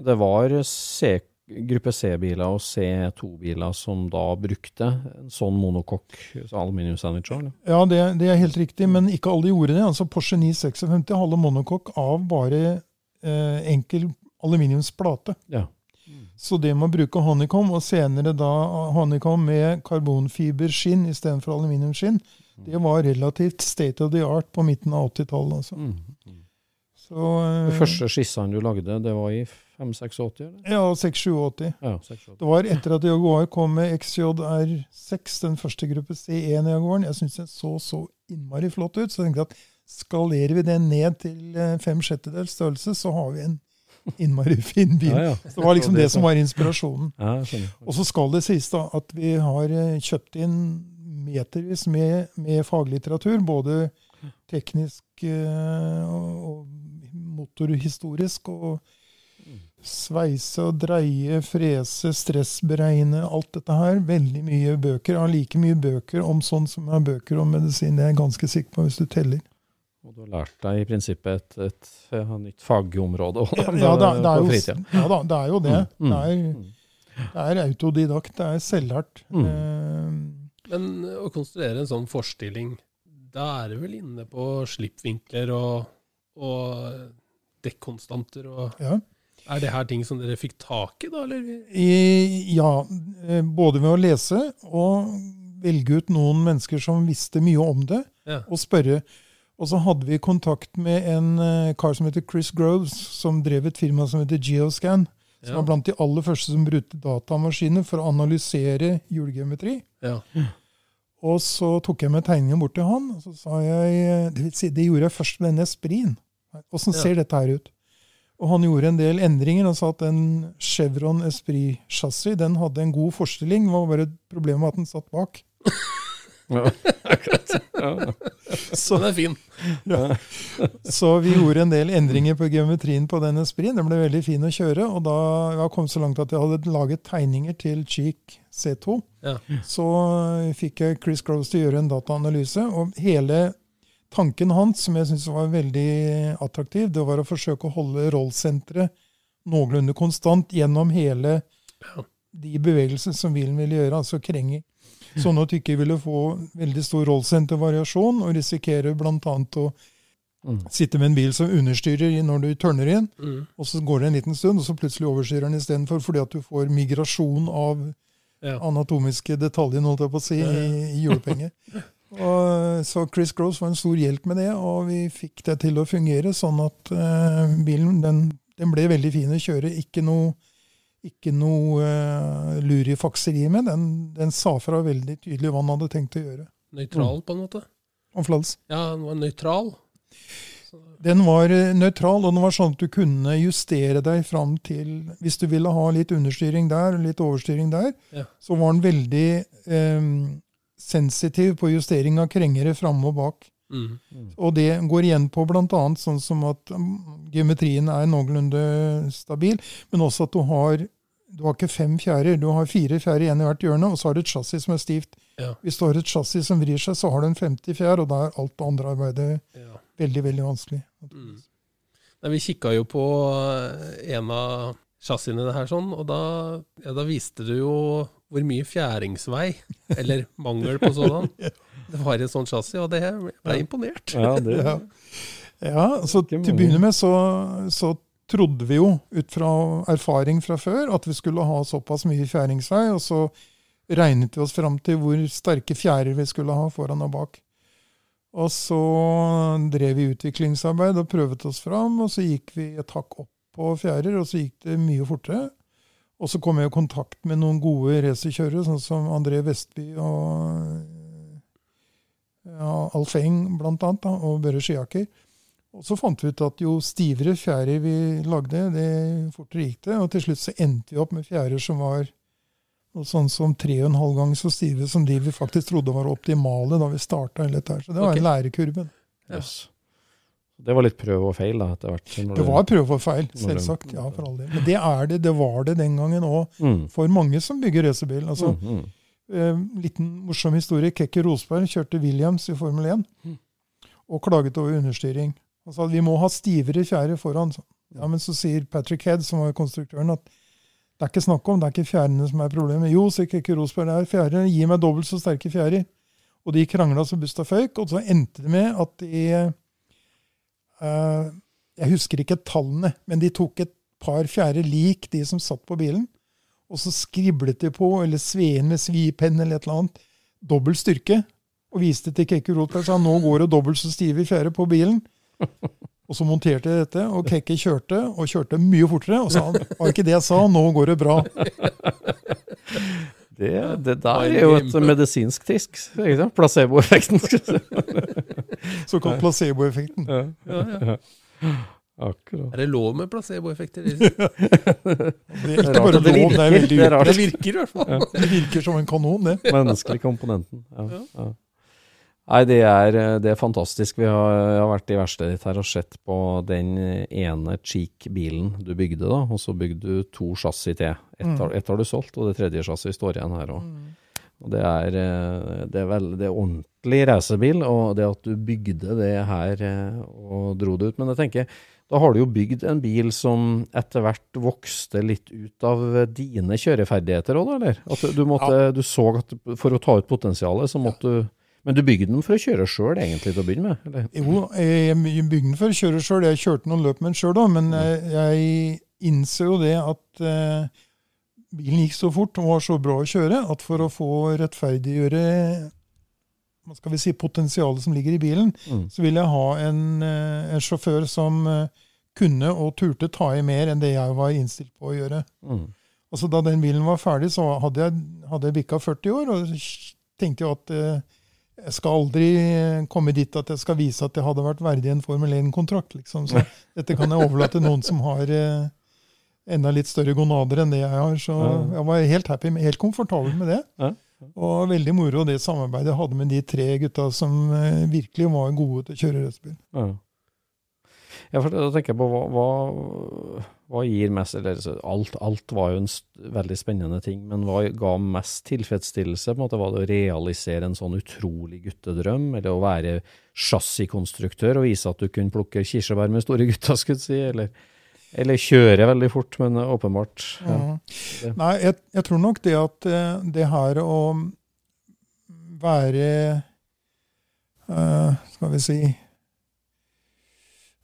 Det var C, gruppe C-biler og C2-biler som da brukte en sånn monokokk aluminiumssandwich. Ja, det, det er helt riktig, men ikke alle gjorde det. Altså Porsche 956 hadde monokokk av bare eh, enkel aluminiumsplate. Ja. Så det med å bruke honeycomb, og senere da honeycomb med karbonfiberskinn istedenfor aluminiumsskinn, det var relativt state of the art på midten av 80-tallet. Altså. Mm. Så, uh, De første skissene du lagde, det var i 5-86? eller? Ja, 687. Ja, 86. Det var etter at Jaguar kom med XJR6, den første gruppe C1-Jaguaren. Jeg syns den så så innmari flott ut, så jeg tenkte at skalerer vi den ned til eh, fem sjettedels størrelse, så har vi en innmari *laughs* fin bil. Ja, ja. Så det var liksom det som var inspirasjonen. Ja. Og så skal det sies da at vi har eh, kjøpt inn metervis med, med faglitteratur, både teknisk eh, og, motorhistorisk, og sveise og dreie, frese, stressberegne, alt dette her. Veldig mye bøker. Jeg har like mye bøker om sånn som jeg har bøker om medisin. Det er jeg ganske sikker på, hvis du teller. Og du har lært deg i prinsippet et, et, et nytt fagområde også, da, Ja, det, det, er på jo, fritida. ja da, det er jo det. Mm, Det er, det er autodidakt, det er selvlært. Mm. Eh, Men å konstruere en sånn forstilling, da er det vel inne på slippvinkler og, og dekkonstanter og ja. Er det her ting som dere fikk tak i, da, eller? Ja, eh, både ved å lese og velge ut noen mennesker som visste mye om det, Ja. og spørre. Og så hadde vi kontakt med en eh, kar som heter Chris Groves, som drev et firma som heter Geoscan. Som Ja. var blant de aller første som brukte datamaskiner for å analysere hjulgeometri. Ja. Og så tok jeg med tegningen bort til han, og så sa jeg Det, vil si, det gjorde jeg først med denne Esprin. Åssen Ja. ser dette her ut? Og han gjorde en del endringer og sa at en Chevron Esprit-chassis den hadde en god forstilling. Det var bare et problem med at den satt bak. Ja, *laughs* akkurat. Ja. Så, Den er fin. så vi gjorde en del endringer på geometrien på den Esprit. Den ble veldig fin å kjøre. Og da jeg kom så langt at jeg hadde laget tegninger til Cheek C2, Ja. så fikk jeg Chris Groves til å gjøre en dataanalyse. Og hele tanken hans, som jeg syntes var veldig attraktiv, det var å forsøke å holde rollsenteret noenlunde konstant gjennom hele de bevegelsene som bilen ville gjøre, altså krenging. Sånn at du ikke ville få veldig stor rollsentervariasjon, og risikere bl.a. å Mm. sitte med en bil som understyrer når du tørner inn, Mm. og så går det en liten stund, og så plutselig overstyrer den istedenfor, fordi at du får migrasjon av Ja. anatomiske detaljer holdt jeg på å si, Ja, ja. i, i hjulepenger. *laughs* Og, så Chris Gross var en stor hjelp med det, og vi fikk det til å fungere sånn at eh, bilen den, den ble veldig fin å kjøre. Ikke noe, ikke noe uh, lurifakseri med. Den, den sa fra veldig tydelig hva den hadde tenkt å gjøre. Nøytral, på en måte. Om Flads. Ja, den var nøytral. Den var eh, nøytral, og den var sånn at du kunne justere deg fram til Hvis du ville ha litt understyring der og litt overstyring der, Ja. så var den veldig eh, sensitiv på justering av krengere framme og bak. Mm. Og det går igjen på bl.a. sånn som at mm, geometrien er noenlunde stabil, men også at du har du har ikke fem fjærer, du har fire fjærer igjen i hvert hjørne, og så har du et chassis som er stivt Ja. Hvis du har et chassis som vrir seg, så har du en 50 fjær, og da er alt det andre arbeidet Ja. veldig, veldig vanskelig. Mm. Nei, vi kikka jo på eh, en av chassisene her sånn, og da, ja, da viste du jo hvor mye fjæringsvei, eller mangel på sådan, *laughs* det var i et sånt chassis, og det ble imponert. Ja, det, Ja. Ja, så til å begynne med så, så trodde vi jo, ut fra erfaring fra før, at vi skulle ha såpass mye fjæringsvei, og så regnet vi oss fram til hvor sterke fjærer vi skulle ha foran og bak. Og så drev vi utviklingsarbeid og prøvde oss fram, og så gikk vi et hakk opp på fjærer, og så gikk det mye fortere. Og så kom jeg i kontakt med noen gode racerkjørere, sånn som André Vestby og ja, Alf Eng blant annet, da, og Børre Skiaker. Og så fant vi ut at jo stivere fjærer vi lagde, det fortere gikk det. Og til slutt så endte vi opp med fjærer som var noe sånn som tre og en halv gang så stive som de vi faktisk trodde var optimale da vi starta. Så det var okay. en lærekurve. Yes. Det var litt prøv og feil da, etter hvert. Det var prøve og feil, selvsagt. Ja, for all del. Men det er det. Det var det den gangen òg, Mm. for mange som bygger racerbil. Altså, Mm, mm. Eh, liten morsom historie. Kekke Rosberg kjørte Williams i Formel 1 Mm. og klaget over understyring. Han sa at vi må ha stivere fjære foran. Så. Ja, Men så sier Patrick Head, som var konstruktøren, at det er ikke snakk om, det er ikke fjærene som er problemet. Jo, sier Kekke Rosberg, det er fjærer. Gi meg dobbelt så sterke fjærer. Og de krangla så busta føyk, og så endte det med at de Jeg husker ikke tallene, men de tok et par fjerde lik de som satt på bilen. Og så skriblet de på, eller sveen med svipenn eller et eller annet, dobbelt styrke. Og viste til Kekke Rotberg og sa nå går det dobbelt så stive fjære på bilen. *laughs* Og så monterte jeg dette, og Kekke kjørte, og kjørte mye fortere. Og sa han var ikke det jeg sa, nå går det bra. *laughs* Det, det der er jo et medisinsk tisk. Placeboeffekten. *laughs* Såkalt placeboeffekten. ja, Ja, ja. akkurat. Er det lov med placeboeffekter? *laughs* Det er ikke bare lov, det er veldig rart. Det virker i hvert fall. Det virker som en kanon, det. *laughs* Menneskelig komponenten. Nei, det er, det er fantastisk. Vi har, har vært i verkstedet ditt her og sett på den ene Cheek-bilen du bygde, da, og så bygde du to chassis til. Ett Mm. har, et har du solgt, og det tredje chassiset står igjen her òg. Og det er, eh, det er vel det er ordentlig racerbil, og det at du bygde det her eh, og dro det ut. Men jeg tenker, da har du jo bygd en bil som etter hvert vokste litt ut av dine kjøreferdigheter òg, da, eller? At du, måtte, du så at for å ta ut potensialet, så måtte du Men du bygde den for å kjøre sjøl, egentlig, til å begynne med? Eller? Jo, jeg bygde den for å kjøre sjøl. Jeg kjørte noen løp med den sjøl òg, men jeg, jeg innser jo det at eh, bilen gikk så fort og var så bra å kjøre at for å få rettferdiggjøre hva skal vi si, potensialet som ligger i bilen, Mm. så ville jeg ha en, eh, en sjåfør som eh, kunne og turte ta i mer enn det jeg var innstilt på å gjøre. Mm. Altså Da den bilen var ferdig, så hadde jeg, hadde jeg bikka 40 år, og tenkte jo at eh, jeg skal aldri komme dit at jeg skal vise at jeg hadde vært verdig en Formel 1-kontrakt. Liksom. Så *laughs* dette kan jeg overlate til noen som har eh, enda litt større gonader enn det jeg har. Så jeg var helt happy, helt komfortabel med det. Og veldig moro det samarbeidet jeg hadde med de tre gutta som eh, virkelig var gode til å kjøre racerbil. Ja. Ja, for da tenker jeg på hva, hva, hva gir mest eller, alt, alt var jo en veldig spennende ting, men hva ga mest tilfredsstillelse? på en måte Var det å realisere en sånn utrolig guttedrøm, eller å være chassiskonstruktør og vise at du kunne plukke kirsebær med store gutter, skulle jeg si, eller, eller kjører veldig fort, men åpenbart ja. Mhm. Nei, jeg, jeg tror nok det at eh, det her å være uh, Skal vi si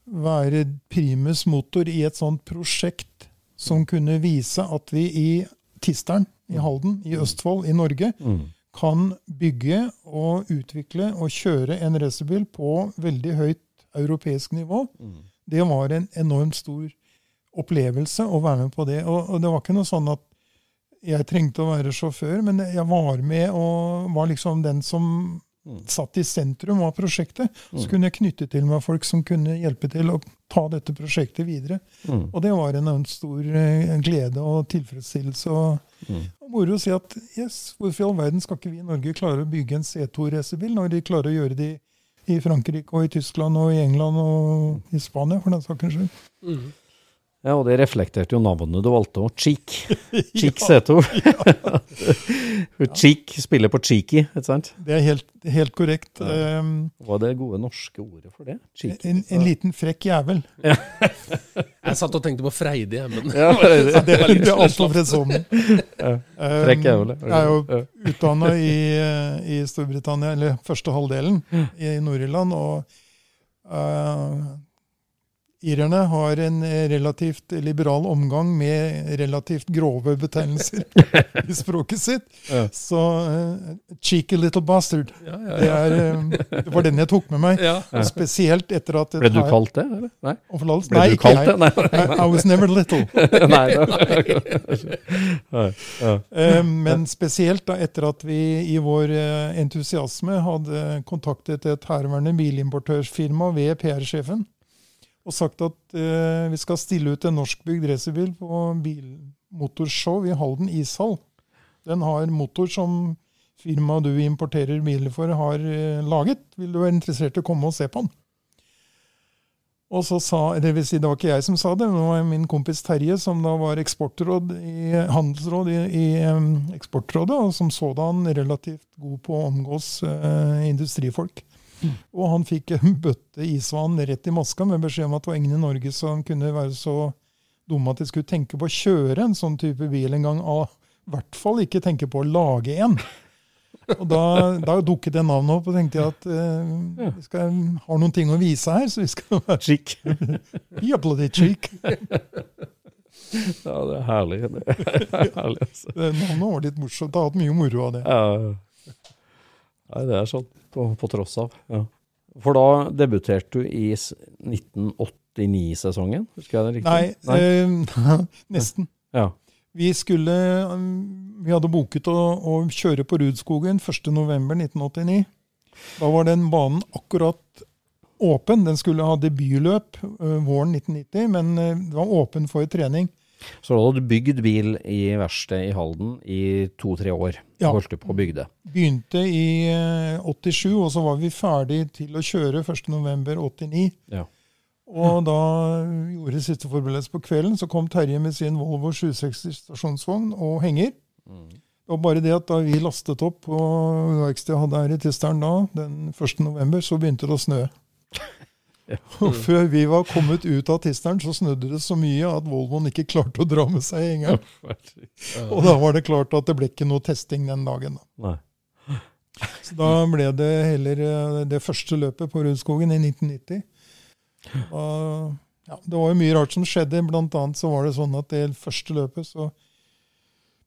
Være primus motor i et sånt prosjekt som kunne vise at vi i Tisteren i Halden, i Østfold, i Norge, Mm. kan bygge og utvikle og kjøre en racerbil på veldig høyt europeisk nivå. Mm. Det var en enormt stor opplevelse å være med på det. Og, og det var ikke noe sånn at jeg trengte å være sjåfør, men jeg var med og var liksom den som Mm. satt i sentrum av prosjektet. Så Mm. kunne jeg knytte til meg folk som kunne hjelpe til å ta dette prosjektet videre. Mm. Og det var en stor eh, glede og tilfredsstillelse. Og, Mm. og moro å si at yes, hvorfor i all verden skal ikke vi i Norge klare å bygge en C2-racerbil når de klarer å gjøre det i Frankrike og i Tyskland og i England og i Spania, for den saks skyld. Mm. Ja, og det reflekterte jo navnet du valgte òg. Cheek. *laughs* Cheek Seto. *laughs* *laughs* Cheek spiller på cheeky, ikke sant? Det er helt, helt korrekt. Ja. Hva er det gode norske ordet for det? Cheeky. en, en liten frekk jævel. Jeg satt og tenkte på Freidig, men Ja, det. Er, er altfor fredsomlig. Frekk jævel, ja. Jeg er jo utdanna i, i Storbritannia, eller første halvdelen, i Nord-Irland. Og eh, irerne har en eh, relativt liberal omgang med relativt grove betegnelser *laughs* i språket sitt. Ja. Så uh, cheeky little bastard. ja, ja, Det, er, eh, det var den jeg tok med meg. Spesielt etter at Ble du kalt det, eller? Nei? Ble Nei, du ikke jeg. Nei. I, I was never little. *laughs* Eh, Men spesielt da etter at vi i vår entusiasme hadde kontaktet et herværende bilimportørsfirma ved PR-sjefen og sagt at eh, vi skal stille ut en norskbygd racerbil på bilmotorshow i Halden ishall. Den har motor som firmaet du importerer biler for, har eh, laget. Vil du være interessert i å komme og se på den? Og så sa, det vil si, det var ikke jeg som sa det, men det var min kompis Terje, som da var eksportråd i, handelsråd i, i em, Eksportrådet, og som sådan relativt god på å omgås eh, industrifolk. Og han fikk en bøtte isvann rett i maska med beskjed om at det var ingen i Norge som kunne være så dumme at de skulle tenke på å kjøre en sånn type bil en gang. Og i hvert fall ikke tenke på å lage en. Og da, da dukket det navnet opp, og tenkte jeg at eh, vi skal ha noen ting å vise her, så vi skal være *laughs* Chic. *laughs* bloody cheek. Ja, det er herlig. *laughs* Det er herlig altså. Det Navnet var litt morsomt. Jeg har hatt mye moro av det. Ja. Nei, det er sånn, på, på tross av. Ja. For da debuterte du i 1989-sesongen, husker jeg det riktig? Nei, eh, *laughs* nesten. Ja. Vi skulle um, Vi hadde boket å, å kjøre på Rudskogen 1.11.1989. Da var den banen akkurat åpen. Den skulle ha debutløp eh, våren 1990, men eh, det var åpen for trening. Så da hadde du bygd bil i verkstedet i Halden i to-tre år. Ja. Holdt du på å bygge det. Begynte i eh, 87, og så var vi ferdig til å kjøre 1.11.89. Ja. Og da gjorde siste forberedelse på kvelden, så kom Terje med sin Volvo 760 stasjonsvogn og henger. Det var bare det at da vi lastet opp på verkstedet jeg hadde her i Tisteren da, den 1. november, så begynte det å snø. *laughs* Og før vi var kommet ut av Tisteren, så snudde det så mye at Volvoen ikke klarte å dra med seg hengeren. Og da var det klart at det ble ikke noe testing den dagen. da. Så da ble det heller eh, det første løpet på Rudskogen i 1990. Og, ja, det var jo mye rart som skjedde. Blant annet så var det sånn at det første løpet så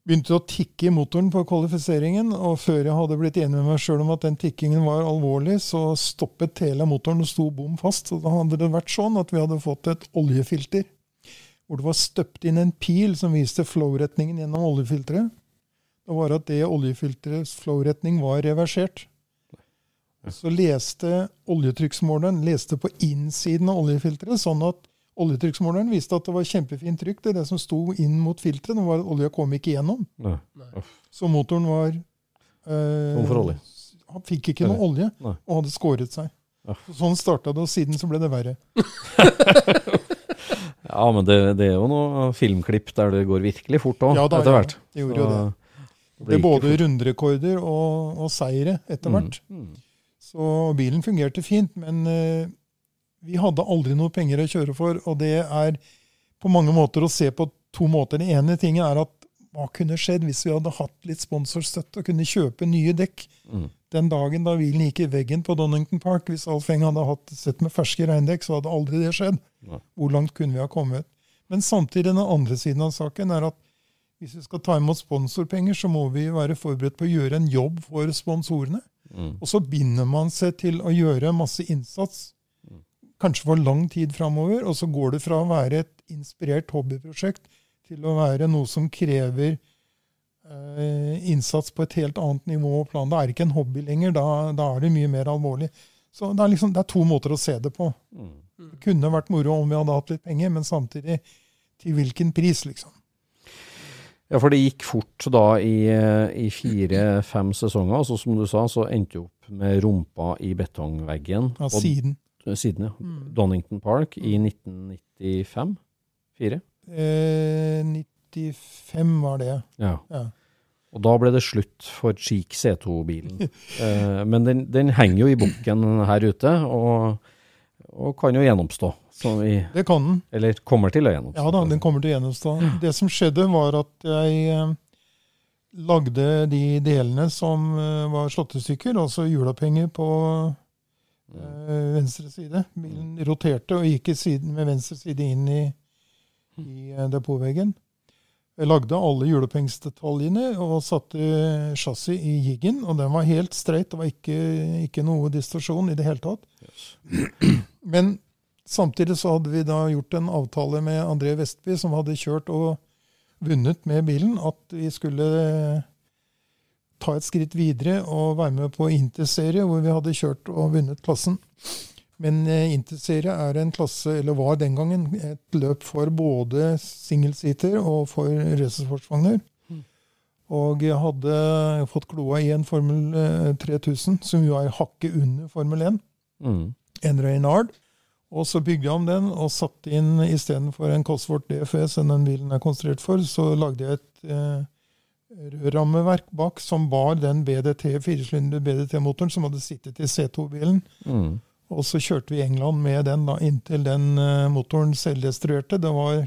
begynte å tikke i motoren på kvalifiseringen. Og før jeg hadde blitt enig med meg sjøl om at den tikkingen var alvorlig, så stoppet hele motoren og sto bom fast. Og da hadde det vært sånn at vi hadde fått et oljefilter hvor det var støpt inn en pil som viste flow-retningen gjennom oljefilteret. Det var at det oljefilterets flow-retning var reversert. Så leste oljetrykksmåleren leste på innsiden av oljefilteret, sånn at oljetrykksmåleren viste at det var kjempefint trykk. Det, er det som sto inn mot filteret, var at olja kom ikke gjennom. Nei. Så motoren var eh, Tom for olje. Han fikk ikke noe olje, Nei. og hadde skåret seg. Ja. Sånn starta det, og siden så ble det verre. *laughs* Ja, men det, det er jo noen filmklipp der det går virkelig fort òg, Ja etter hvert. ja, det gjorde jo det. Det er både runderekorder og, og seire etter hvert. Mm. Så bilen fungerte fint, men eh, vi hadde aldri noe penger å kjøre for. Og det er på mange måter å se på to måter. Det ene tingen er at hva kunne skjedd hvis vi hadde hatt litt sponsorstøtte og kunne kjøpe nye dekk Mm. den dagen da bilen gikk i veggen på Donington Park? Hvis Alf Eng hadde hatt sett med ferske regndekk, så hadde aldri det skjedd. Nei. Hvor langt kunne vi ha kommet? Men samtidig, den andre siden av saken er at hvis vi skal ta imot sponsorpenger, så må vi være forberedt på å gjøre en jobb for sponsorene. Mm. Og så binder man seg til å gjøre masse innsats, kanskje for lang tid framover, og så går det fra å være et inspirert hobbyprosjekt til å være noe som krever eh, innsats på et helt annet nivå og plan. Da er det ikke en hobby lenger, da, da er det mye mer alvorlig. Så det er, liksom, det er to måter å se det på. Mm. Det kunne vært moro om vi hadde hatt litt penger, men samtidig til hvilken pris, liksom. Ja, for det gikk fort da i, i fire-fem sesonger. så som du sa, så endte du opp med rumpa i betongveggen. Ja, siden. Siden ja. Mm. Donington Park i 1995. Fire? Eh, 95 var det. Ja. Ja. Og da ble det slutt for Cheek C2-bilen. eh, men den, den henger jo i bukken her ute, og, og kan jo gjennomstå. Som vi, Det kan den. eller kommer til å gjennomstå. Ja da, den kommer til å gjennomstå. Det som skjedde, var at jeg eh, lagde de delene som eh, var slått i stykker, altså julepenger på eh, venstre side. Bilen roterte og gikk i siden, med venstre side inn i, i eh, depotveggen. Jeg lagde alle hjulopphengdsdetaljene og satte chassis i jiggen, og den var helt streit. Det var ikke, ikke noe distorsjon i det hele tatt. *clears throat* Men samtidig så hadde vi da gjort en avtale med André Vestby, som hadde kjørt og vunnet med bilen, at vi skulle ta et skritt videre og være med på Interserie, hvor vi hadde kjørt og vunnet klassen. Men eh, Interserie er en klasse, eller var den gangen, et løp for både singelseater og for racersportsvogner. Og jeg hadde fått kloa i en Formel eh, 3000, som jo er hakket under Formel 1 Mm. en Reynard. Og så bygde jeg om den og satte inn istedenfor en Cosworth DFS enn den bilen er konstruert for, så lagde jeg et eh, rørrammeverk bak som bar den BDT, firesylinder BDT-motoren som hadde sittet i C2-bilen. Mm. Og så kjørte vi i England med den da, inntil den eh, motoren selvdestruerte. Det var,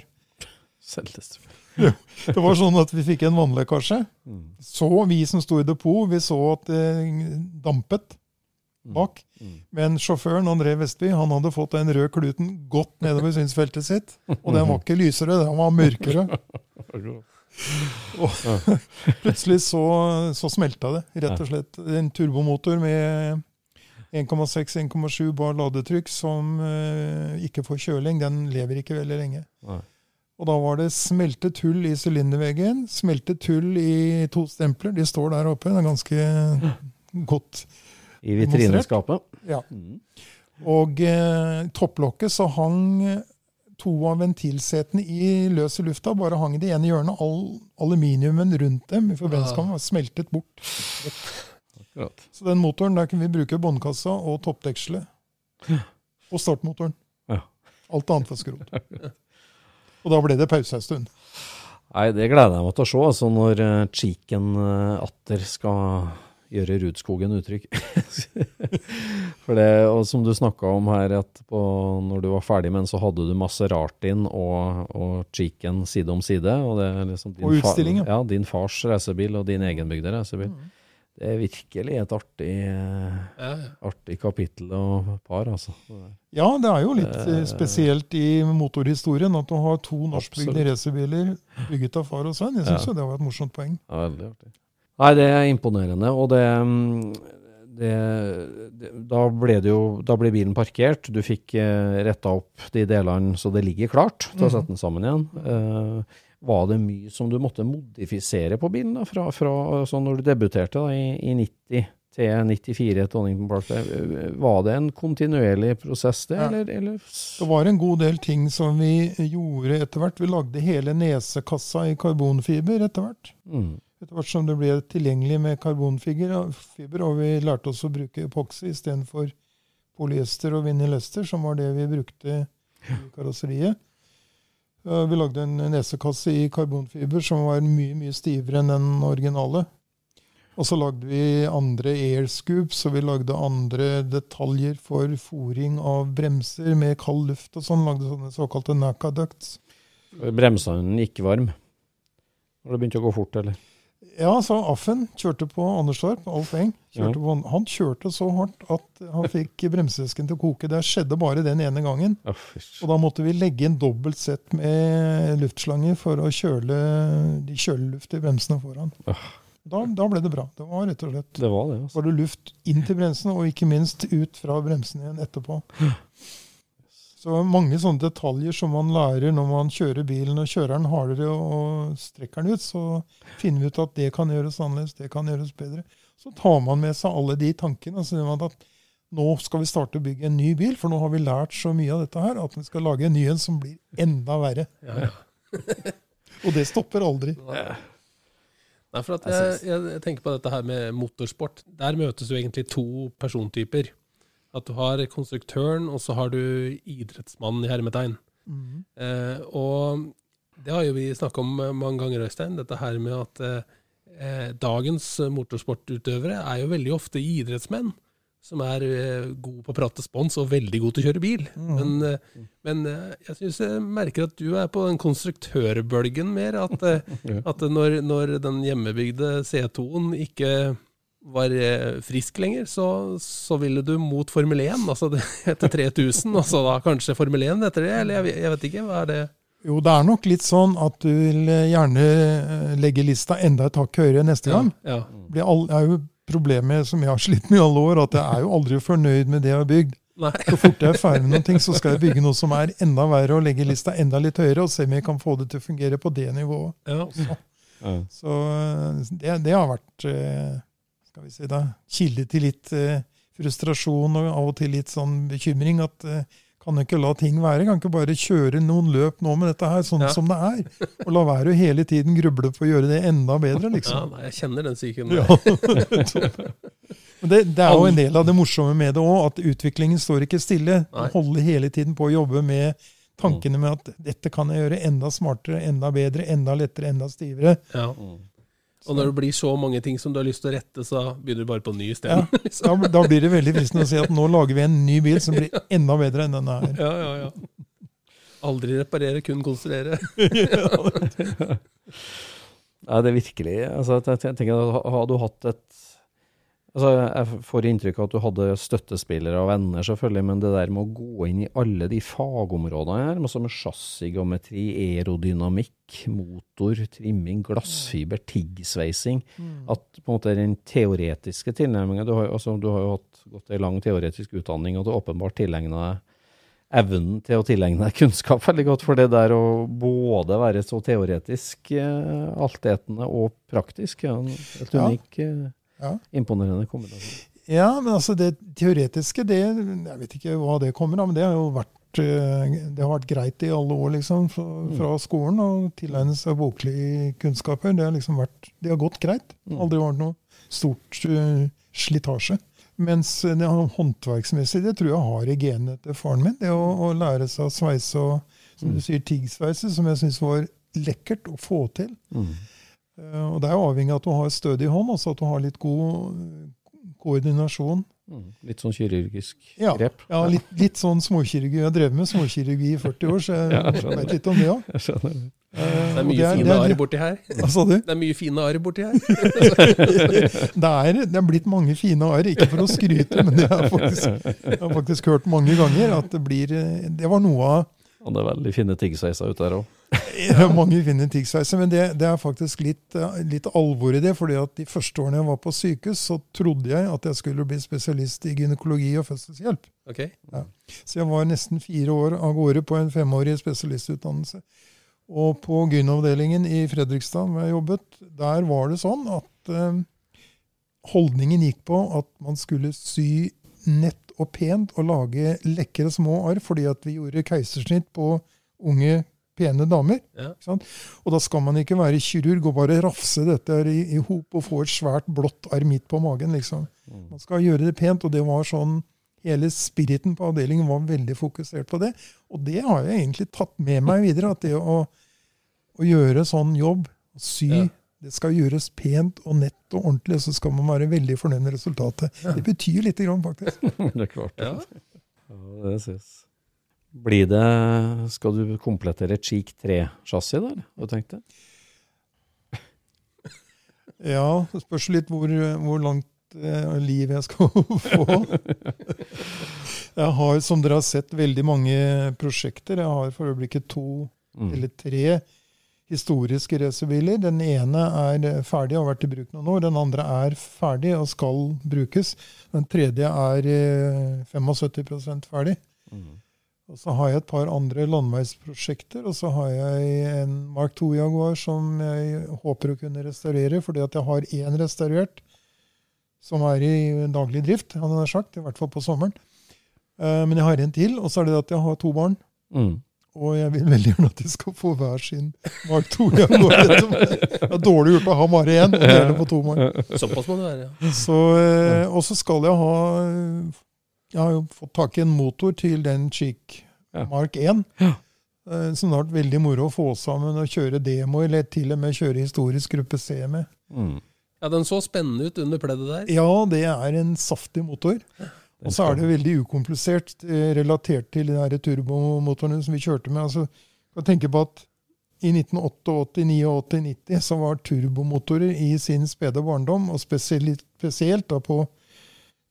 Selvdestruert. det var sånn at vi fikk en vannlekkasje. Mm. Så vi som sto i depot, vi så at det dampet bak. Mm. Men sjåføren, André Vestby, han hadde fått den røde kluten godt nedover synsfeltet sitt. Og den var ikke lysere, den var mørkere. *laughs* Og plutselig så, så smelta det, rett og slett. En turbomotor med 1,6-1,7 bar ladetrykk som eh, ikke får kjøling, den lever ikke veldig lenge. Nei. Og da var det smeltet hull i sylinderveggen, smeltet hull i to stempler. De står der oppe. Det er ganske godt. I vitrineskapet. Ja. Mm. Og eh, topplokket så hang to av ventilsetene i løs i lufta. Bare hang i det ene hjørnet. All aluminiumen rundt dem i forbrenningskammeret var smeltet bort. Akkurat. Så den motoren, der kunne vi bruke båndkassa og toppdekselet. *laughs* Og startmotoren. Ja. Alt annet var skrot. Og da ble det pause en stund. Nei, det gleder jeg meg til å se, altså når uh, Cheeken uh, atter skal gjøre Rudskogen utrygg. *laughs* For det, og som du snakka om her, at på, når du var ferdig med den, så hadde du Maseratin og, og Cheeken side om side. Og, det er liksom din Og fa- utstilling, ja. ja. Din fars reisebil og din egenbygde racerbil. Det er virkelig et artig, Ja, ja. artig kapittel og par, altså. Ja, det er jo litt eh, spesielt i motorhistorien at du har to norskbygde racerbiler bygget av far og sønn. Jeg syns Ja. jo det var et morsomt poeng. Ja, veldig artig. Nei, det er imponerende, og det, mm, det, det Da ble det jo Da ble bilen parkert. Du fikk eh, retta opp de delene så det ligger klart til å sette den sammen igjen. Eh, var det mye som du måtte modifisere på bilen da, fra, fra sånn når du debuterte da, i, i 90 til 94 Donington Park? Var det en kontinuerlig prosess, det, Ja. eller? eller? Det var en god del ting som vi gjorde etter hvert. Vi lagde hele nesekassa i karbonfiber etter hvert. Mm. Etter hvert som det ble tilgjengelig med karbonfiber, og vi lærte oss å bruke epoxy istedenfor polyester og vinylester, som var det vi brukte i karosseriet. Eh, Vi lagde en nesekasse i karbonfiber som var mye mye stivere enn den originale. Og så lagde vi andre air scoops, og vi lagde andre detaljer for fòring av bremser med kald luft og sånn. Lagde sånne såkalte NACA ducts. Bremsene gikk varm? Når det begynte å gå fort, eller? Ja, så Affen kjørte på Anderstorp, Alf Eng. Kjørte på, han kjørte så hardt at han fikk bremsesken til å koke. Det skjedde bare den ene gangen. Og da måtte vi legge inn dobbelt sett med luftslanger for å kjøle de kjøleluft i bremsene foran. Da, da ble det bra. Det var rett og slett Det var det, altså. var det luft inn til bremsene, og ikke minst ut fra bremsene igjen etterpå. Så mange sånne detaljer som man lærer når man kjører bilen og kjører den hardere og strekker den ut, så finner vi ut at det kan gjøres annerledes, det kan gjøres bedre. Så tar man med seg alle de tankene. og så man at nå skal vi starte å bygge en ny bil, for nå har vi lært så mye av dette her at vi skal lage en ny en som blir enda verre. Ja, ja. *laughs* Og det stopper aldri. Nei, for at jeg, jeg, jeg tenker på dette her med motorsport. Der møtes jo egentlig to persontyper. At du har konstruktøren, og så har du idrettsmannen i hermetegn. Eh, og det har jo vi snakka om eh, mange ganger, Øystein. Dette her med at eh, dagens motorsportutøvere er jo veldig ofte idrettsmenn. Som er eh, gode på å prate spons og veldig gode til å kjøre bil. Men, eh, men eh, jeg syns jeg merker at du er på den konstruktørbølgen mer. At, eh, *laughs* at når, når den hjemmebygde C2-en ikke var eh, frisk lenger, så, så ville du mot Formel 1, altså det, etter 3000, og så da kanskje Formel 1 etter det, eller jeg, jeg vet ikke, hva er det? Jo, det er nok litt sånn at du vil eh, gjerne eh, legge lista enda et hakk høyere neste gang. Ja, Det er jo problemet som jeg har slitt med i alle år, at jeg er jo aldri fornøyd med det jeg har bygd. nei. Så fort jeg er ferdig med noen ting, så skal jeg bygge noe som er enda verre, og legge lista enda litt høyere, og se om jeg kan få det til å fungere på det nivået. Ja. Så så det, det har vært eh, skal vi si da, kilde til litt eh, frustrasjon og av og til litt sånn bekymring. at eh, kan jo ikke la ting være? Kan ikke bare kjøre noen løp nå med dette her, sånn Ja. som det er? Og la være å hele tiden gruble på å gjøre det enda bedre, ja, liksom. nei, jeg kjenner den psyken. Ja. *laughs* Det, det er jo en del av det morsomme med det òg, at utviklingen står ikke stille. Man holder hele tiden på å jobbe med tankene med at dette kan jeg gjøre enda smartere, enda bedre, enda lettere, enda stivere. Ja. Og når det blir så mange ting som du har lyst til å rette, så begynner du bare på ny isteden. Ja, *laughs* da, da blir det veldig fristende å si at nå lager vi en ny bil som blir *laughs* enda bedre enn denne her. Ja, ja, ja. Aldri reparere, kun konstruere. *laughs* Nei, det er virkelig altså, jeg, jeg tenker, at Har du hatt et altså, Jeg får inntrykk av at du hadde støttespillere og venner, selvfølgelig, men det der med å gå inn i alle de fagområdene her, altså med chassisgeometri, aerodynamikk, motor, trimming, glassfiber, tiggsveising At på en måte den teoretiske tilnærminga du, altså, du har jo hatt gått en lang teoretisk utdanning, og du åpenbart tilegna deg evnen til å tilegne deg kunnskap veldig godt. For det der å både være så teoretisk eh, altetende og praktisk, er et unik Ja. Eh, Ja. imponerende kombinasjon. Ja, men altså det teoretiske, det, jeg vet ikke hva det kommer av, men det har jo vært, eh, det har vært greit i alle år liksom, fra, fra skolen å tilegne seg boklige kunnskaper. Det har liksom vært, det har gått greit. Aldri vært noe stort uh, slitasje. Mens det har- håndverksmessig, det tror jeg har i genene til faren min. Det å, å lære seg å sveise og, som du sier, tiggsveise, som jeg syns var lekkert å få til. Eh, Og det er jo avhengig av at du har stødig hånd, altså at du har litt god eh, koordinasjon. Mm. Litt sånn kirurgisk Ja, grep. ja litt, litt sånn småkirurgi. Jeg drev med småkirurgi i 40 år, så jeg *laughs* Ja, jeg vet litt om det òg. Jeg skjønner. Det er mye fine arr borti her. Hva sa du? Det er mye fine arr borti her. *laughs* Det er, det er blitt mange fine arr, ikke for å skryte, men jeg har faktisk, jeg har faktisk hørt mange ganger at det blir eh, Det var noe av Og det er veldig fine tiggsveiser ute der òg. Ja, *laughs* mange finner tiggsveiser, men det, det er faktisk litt, eh, litt alvor i det. fordi at De første årene jeg var på sykehus, så trodde jeg at jeg skulle bli spesialist i gynekologi og fødselshjelp. Ok. Så jeg var nesten fire år av gårde på en femårig spesialistutdannelse. Og på gynavdelingen i Fredrikstad, hvor jeg jobbet, der var det sånn at eh, holdningen gikk på at man skulle sy nett og pent og lage lekre små arr, fordi at vi gjorde keisersnitt på unge, pene damer. Ja. Ikke sant? Og da skal man ikke være kirurg og bare rafse dette her i, i hop og få et svært blått arr midt på magen. liksom. Man skal gjøre det pent, og det var sånn Hele spiriten på avdelingen var veldig fokusert på det. Og det har jeg egentlig tatt med meg videre. At det å, å gjøre sånn jobb, sy, Ja. det skal gjøres pent og nett og ordentlig, så skal man være veldig fornøyd med resultatet. Det betyr lite grann, faktisk. *laughs* Det er klart. Ja. Ja, det ses. Blir det Skal du komplettere et Cheek 3-chassis, da? Hva Har du tenkt det? *laughs* Ja, det spørs litt hvor, hvor langt eh, liv jeg skal *laughs* få. Jeg har, som dere har sett, veldig mange prosjekter. Jeg har for øyeblikket to Mm. eller tre historiske racerbiler. Den ene er eh, ferdig og har vært i bruk noen år. Den andre er ferdig og skal brukes. Den tredje er eh, 75 ferdig. Mm. Og så har jeg et par andre landeveisprosjekter. Og så har jeg en Mark II Jaguar som jeg håper å kunne restaurere, fordi at jeg har én restaurert som er i daglig drift, hadde jeg sagt, i hvert fall på sommeren. Uh, Men jeg har en til, og så er det at jeg har to barn. Mm. Og jeg vil veldig gjerne at de skal få hver sin Mark II Jaguar. *laughs* Det er dårlig gjort å ha bare én og dele på to mann. Såpass må det være. ja. Så, uh, og så skal jeg ha Jeg har jo fått tak i en motor til den Chic Ja. Mark 1. Ja. Som det har vært veldig moro å få sammen og kjøre demo, eller til og med kjøre historisk gruppe C med. Mm. Ja, Den så spennende ut under pleddet der. Ja, det er en saftig motor. Og så er det veldig ukomplisert eh, relatert til de turbomotorene som vi kjørte med. Altså, jeg kan tenke på at i 1988, 89, 90 så var turbomotorer i sin spede barndom, og spesielt, spesielt da på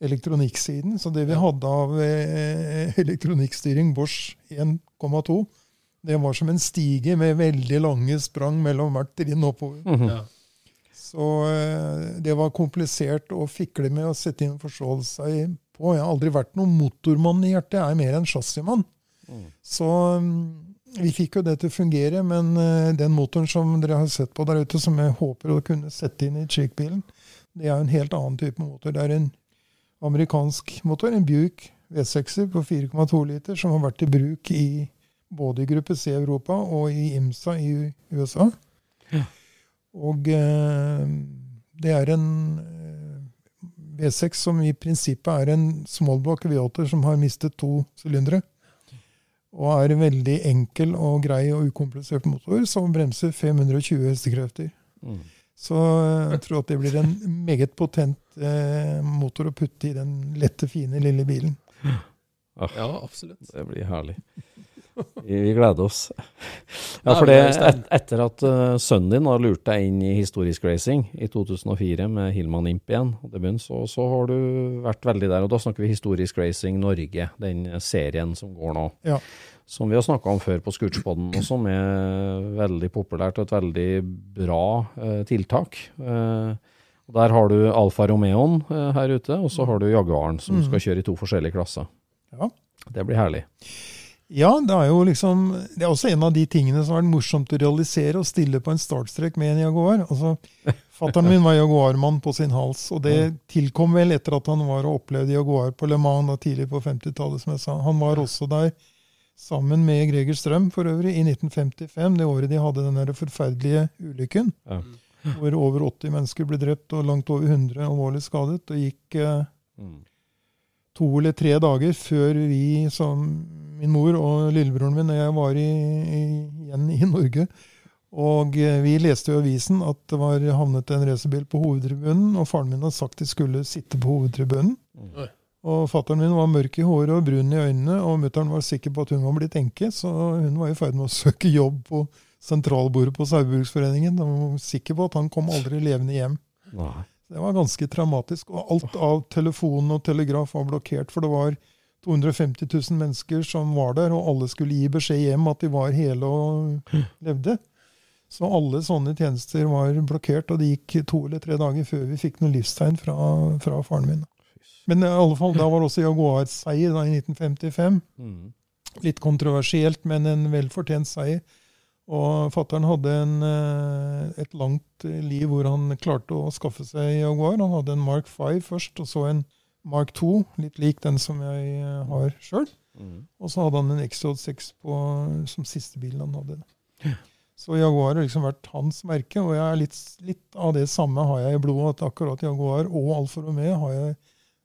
elektronikksiden. Så det vi hadde av eh, elektronikkstyring Bosch 1,2, det var som en stige med veldig lange sprang mellom hvert trinn oppover. Mhm. Ja. Så eh, det var komplisert å fikle med og sette inn forståelse på. Jeg har aldri vært noen motormann i hjertet, jeg er mer en chassismann. Så mm, vi fikk jo det til å fungere, men eh, den motoren som dere har sett på der ute, som jeg håper å kunne sette inn i Chick-bilen, det er jo en helt annen type motor. Det er en amerikansk motor, en Buick V6-er på 4,2 liter, som har vært i bruk i både i gruppe C i Europa og i IMSA i USA. Og eh, det er en eh, V6 som i prinsippet er en smallblock V8 som har mistet to sylindere. Og er en veldig enkel og grei og ukomplisert motor som bremser 520 hestekrefter. Mm. Så eh, jeg tror at det blir en meget potent motor å putte i den lette, fine, lille bilen. Ja, absolutt. Det blir herlig. Vi, vi gleder oss. Ja, for det, et, etter at uh, sønnen din har lurt deg inn i historisk racing i 2004 med Hillman Imp igjen, og debuten, så, så har du vært veldig der. Og da snakker vi Historisk Racing Norge, den serien som går nå. Ja. Som vi har snakka om før på Scootspoden, og som er veldig populært og et veldig bra uh, tiltak. Eh, og Der har du Alfa Romeoen eh, her ute, og så har du Jaguaren, som Mm. skal kjøre i to forskjellige klasser. Ja. Det blir herlig. Ja, det er jo liksom Det er også en av de tingene som har vært morsomt å realisere, å stille på en startstrek med en Jaguar. Altså, *laughs* Fattern min var Jaguarmann på sin hals, og det tilkom vel etter at han var og opplevde Jaguar på Le Mans da tidlig på 50-tallet, som jeg sa. Han var også der sammen med Greger Strøm for øvrig i 1955, det året de hadde den der forferdelige ulykken. Ja. Hvor over 80 mennesker ble drept og langt over 100 alvorlig skadet. Det gikk eh, Mm. to eller tre dager før vi, som min mor og lillebroren min og jeg, var i, i, igjen i Norge. Og eh, vi leste i avisen at det var havnet en racerbil på hovedtribunen, og faren min hadde sagt de skulle sitte på hovedtribunen. Mm. Og fatteren min var mørk i håret og brun i øynene, og mutter'n var sikker på at hun var blitt enke, så hun var i ferd med å søke jobb på sentralbordet på Saugbrugsforeningen. De var sikker på at han kom aldri levende hjem. Nei. Det var ganske traumatisk. Og alt av telefon og telegraf var blokkert, for det var 250 000 mennesker som var der, og alle skulle gi beskjed hjem at de var hele og levde. Så alle sånne tjenester var blokkert, og det gikk to eller tre dager før vi fikk noen livstegn fra, fra faren min. Men i alle fall, da var også Jaguar seier da, i 1955. Mm. Litt kontroversielt, men en velfortjent seier. Og fattern hadde en, eh, et langt liv hvor han klarte å skaffe seg Jaguar. Han hadde en Mark 5 først, og så en Mark 2, litt lik den som jeg eh, har sjøl. Mm. Og så hadde han en XJ6 på, som siste bilen han hadde. Så Jaguar har liksom vært hans merke, og jeg er litt, litt av det samme har jeg i blodet. At akkurat Jaguar og Alfa Romeo har jeg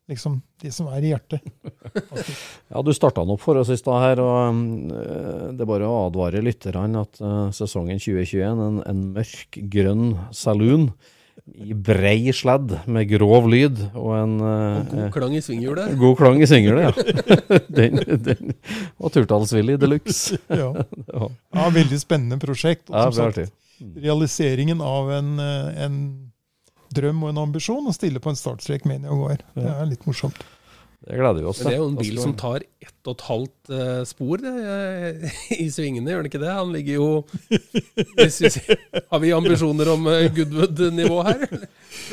liksom de som er i hjertet. *laughs* Ja, du starta den opp for oss i stad her, og eh, det er bare å advare lytterne at eh, sesongen 2021, en, en mørk grønn saloon i brei sledd med grov lyd og en eh, Og god klang i svinghjulet. *laughs* god klang i svinghjulet, ja. *laughs* den, den Og turtalsvillig, de luxe. Ja. Ja, ja, veldig spennende prosjekt. Og ja, som bra sagt, artig. realiseringen av en, eh, en drøm og en ambisjon å stille på en startstrek med en Jaguar. Det er litt morsomt. Det gleder vi oss til. det er jo en bil som tar ett og et halvt uh, spor det, eh, *laughs* i svingene, gjør den ikke det? Han ligger jo jeg, Har vi ambisjoner om eh, Goodwood-nivå her?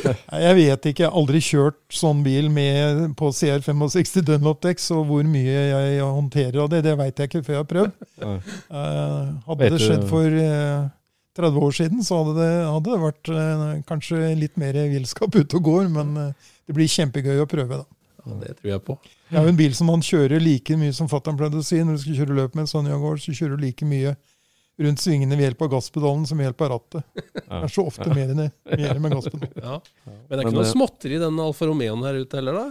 Nei, Jeg vet ikke, jeg har aldri kjørt sånn bil med på CR65 Dunlop Dex, og hvor mye jeg håndterer av det, det veit jeg ikke før jeg har prøvd. Eh, hadde det skjedd for 30 år siden, så hadde det, hadde det vært eh, kanskje litt mer villskap *laughs* ute og går, men eh, det blir kjempegøy å prøve, da. Ja, det tror jeg på. Det er jo en bil som man kjører like mye som fatter'n pleide å si. Når du skal kjøre løp med en sånn Jaguar, så kjører du like mye rundt svingene ved hjelp av gasspedalen som ved hjelp av rattet. Det er så ofte mer, enn det, mer med gasspedalen. Ja. Men det er ikke noe småtteri i den Alfa Romeoen her ute heller, da?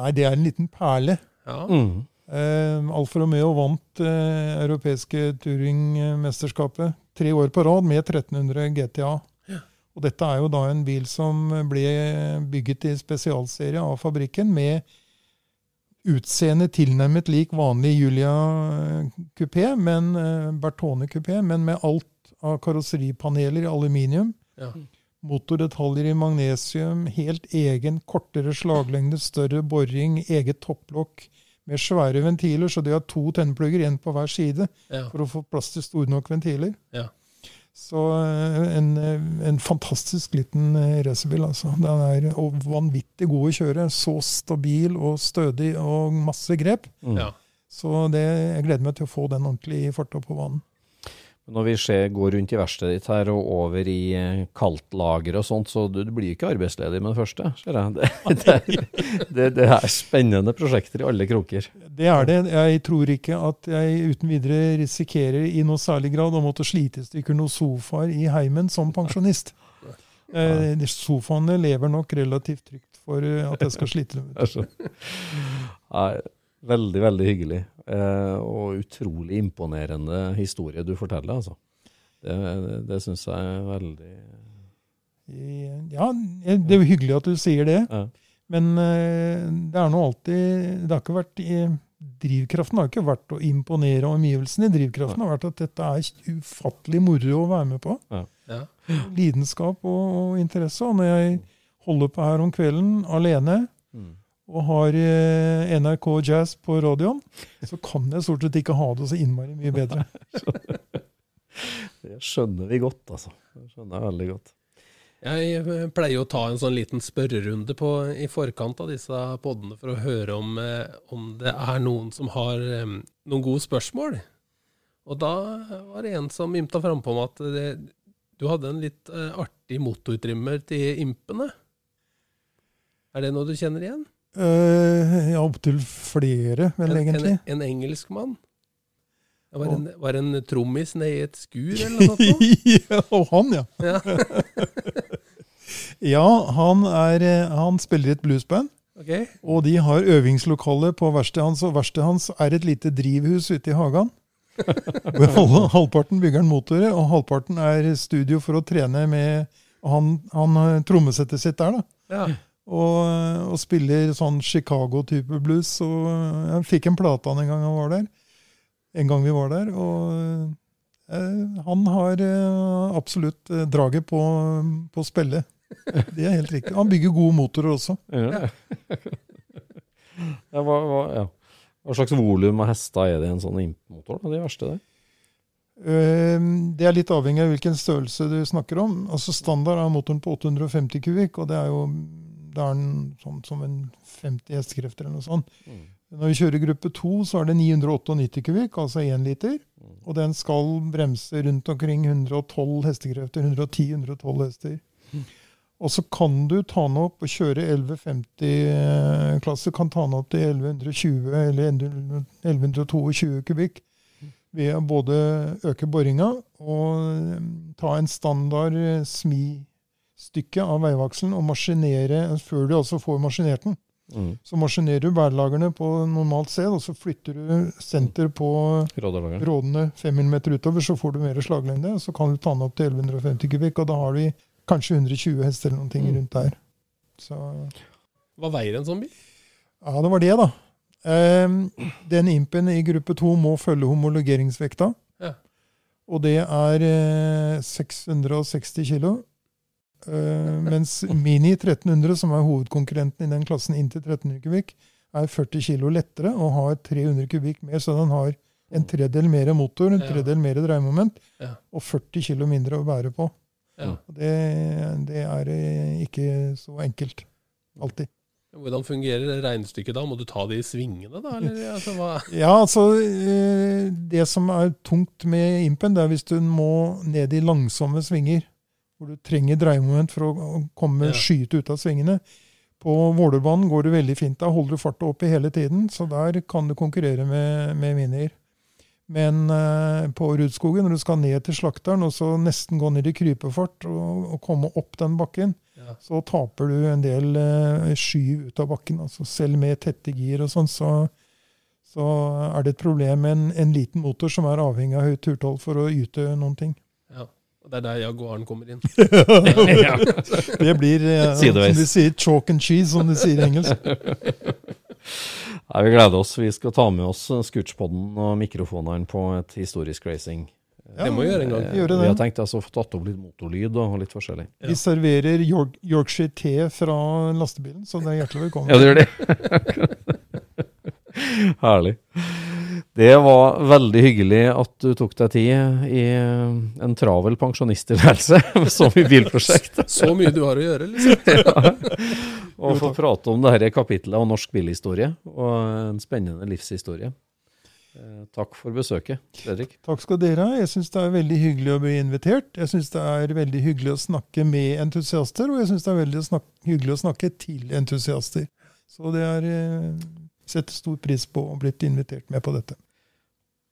Nei, det er en liten perle. Ja. Mm. Uh, Alfa Romeo vant uh, europeiske touringmesterskapet tre år på rad med 1300 GTA. Og dette er jo da en bil som ble bygget i spesialserie av fabrikken, med utseende tilnærmet lik vanlig Julia kupé, men eh, Bertone kupé, men med alt av karosseripaneler i aluminium. Ja. Motordetaljer i magnesium, helt egen kortere slaglengde, større boring, eget topplokk med svære ventiler, så de har to tennplugger, én på hver side, Ja. for å få plass til store nok ventiler. Ja. Så eh, en, eh, en fantastisk liten eh, racerbil, altså. Den er vanvittig god å kjøre. Så stabil og stødig og masse grep. Mm. Ja. Så det, jeg gleder meg til å få den ordentlig i farta på banen. Når vi ser, går rundt i verkstedet ditt her og over i eh, kaldtlager og sånt, så du, du blir ikke arbeidsledig med det første, ser jeg. Det, *laughs* det, er- det, det er spennende prosjekter i alle kroker. Det er det. Jeg tror ikke at jeg uten videre risikerer i noe særlig grad å måtte slite i stykker noen sofaer i heimen som pensjonist. *laughs* Eh, sofaene lever nok relativt trygt for eh, at jeg skal slite *laughs* dem ut. Nei, veldig, veldig hyggelig. Eh, og utrolig imponerende historie du forteller, altså. Det, det, det syns jeg er veldig Ja, det er jo hyggelig at du sier det. Ja. Men eh, det er nå alltid Det har ikke vært i, Drivkraften har ikke vært å imponere omgivelsene. Drivkraften har vært at dette er ufattelig moro å være med på. Ja. Lidenskap og, og interesse. Og når jeg holder på her om kvelden alene mm. Og har eh, NRK Jazz på radioen, så kan jeg stort sett ikke ha det så innmari mye bedre. *laughs* Det skjønner vi godt, altså. Det skjønner jeg veldig godt. Jeg eh, pleier å ta en sånn liten spørrerunde på, i forkant av disse podene for å høre om, eh, om det er noen som har noen gode spørsmål. Og da var det en som ymta frampå om at det, du hadde en litt artig motortrimmer til impene. Er det noe du kjenner igjen? Uh, ja, opptil flere, vel, En, egentlig. en, en engelskmann? Det var en, var en trommis nede i et skur eller noe sånt? *laughs* ja, og han, ja. Ja. *laughs* Ja, han, er, eh, han spiller i et bluesband. Ok. Og de har øvingslokale på verkstedet hans, og verkstedet hans er et lite drivhus ute i hagen. *laughs* Halvparten bygger han motorer, og halvparten er studio for å trene med Han, han trommesettet sitt der, da. Ja. Og, og spiller sånn Chicago-type blues. Og jeg fikk en plate av han en gang han var der. En gang vi var der. Og eh, han har eh, absolutt eh, draget på, på spillet. Det er helt riktig. Han bygger gode motorer også. Ja. ja, hva, hva, ja. hva slags volum av hester er det i en sånn imp-motor? De verste der? Det er litt avhengig av hvilken størrelse du snakker om. Altså Standard er motoren på 850 kubikk, og det er jo det er den sånn som en 50 hestekrefter eller noe sånt. Mm. Når vi kjører gruppe 2, så er det 998 kubikk, altså 1 liter. Og den skal bremse rundt omkring 112 hestekrefter. 110-112 hester. Og så kan du ta den opp og kjøre 1150-klasse. Kan ta den opp til 1120 eller 1122 kubikk ved å både øke boringa og ta en standard eh, smistykke av veivakselen og maskinere før du altså får maskinert den. Mm. Så maskinerer du bærelagerne på normalt sted, og så flytter du senter på rådene 5 mm utover, så får du mer slaglengde. Så kan du ta den opp til 1150 kubikk, og da har vi kanskje 120 hester eller noen ting Mm. rundt der. Så Hva veier en sånn bil? ja, det var det, da. Ehm, den impen i gruppe 2 må følge homologeringsvekta. Ja. Og det er eh, 660 kilo. Eh, mens Mini 1300, som er hovedkonkurrenten i den klassen inntil 1300 kubikk, er 40 kilo lettere og har 300 kubikk mer, så den har en tredel mer motor, en tredel mer dreiemoment, og 40 kilo mindre å bære på. Ja. Det, det er eh, ikke så enkelt. Alltid. Hvordan fungerer regnestykket da? Må du ta det i svingene, da? Eller, *laughs* altså? Ja, altså eh, Det som er tungt med impen, det er hvis du må ned i langsomme svinger. Hvor du trenger dreiemoment for å komme Ja. skyte ut av svingene. På Vålerbanen går det veldig fint. Da holder du farta oppe hele tiden, så der kan du konkurrere med, med minier. Men eh, på Rudskogen, når du skal ned til slakteren og så nesten gå ned i krypefart og, og komme opp den bakken, Ja. så taper du en del eh, skyv ut av bakken. Altså selv med tette gir og sånn, så, så er det et problem med en, en liten motor som er avhengig av høyt turtall for å yte noen ting. Ja. Og det er der Jaguaren kommer inn. *laughs* Det blir, eh, som de sier, chalk and cheese, som de sier i engelsk. Nei, vi gleder oss. Vi skal ta med oss Scootspoden og mikrofonene på et historisk racing. Ja, Det må vi gjøre en gang. Vi, Vi har tenkt altså, å få tatt opp litt motorlyd og litt forskjellig. Vi serverer York, Yorkshire te fra lastebilen, så det er hjertelig velkommen. Ja, det gjør det. *laughs* Herlig. Det var veldig hyggelig at du tok deg tid i en travel pensjonisttilværelse, *laughs* så mye bilprosjekt. *laughs* Så mye du har å gjøre, liksom. *laughs* Og få prate om dette kapitlet av norsk bilhistorie, og en spennende livshistorie. Eh, Takk for besøket, Fredrik. Takk skal dere ha. Jeg syns det er veldig hyggelig å bli invitert. Jeg syns det er veldig hyggelig å snakke med entusiaster, og jeg syns det er veldig snak hyggelig å snakke til entusiaster. Så det er eh, setter stor pris på å ha blitt invitert med på dette.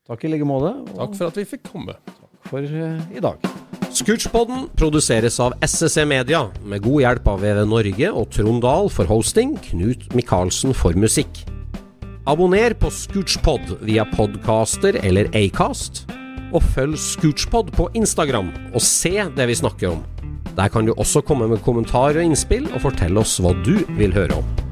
Takk i like måte, og Takk for at vi fikk komme. Takk for uh, i dag. Scootchpoden produseres av SSC Media, med god hjelp av VV Norge og Trond Dahl for hosting, Knut Micaelsen for musikk. Abonner på Scootchpod via podcaster eller Acast, og følg Scootchpod på Instagram og se det vi snakker om. Der kan du også komme med kommentarer og innspill, og fortelle oss hva du vil høre om.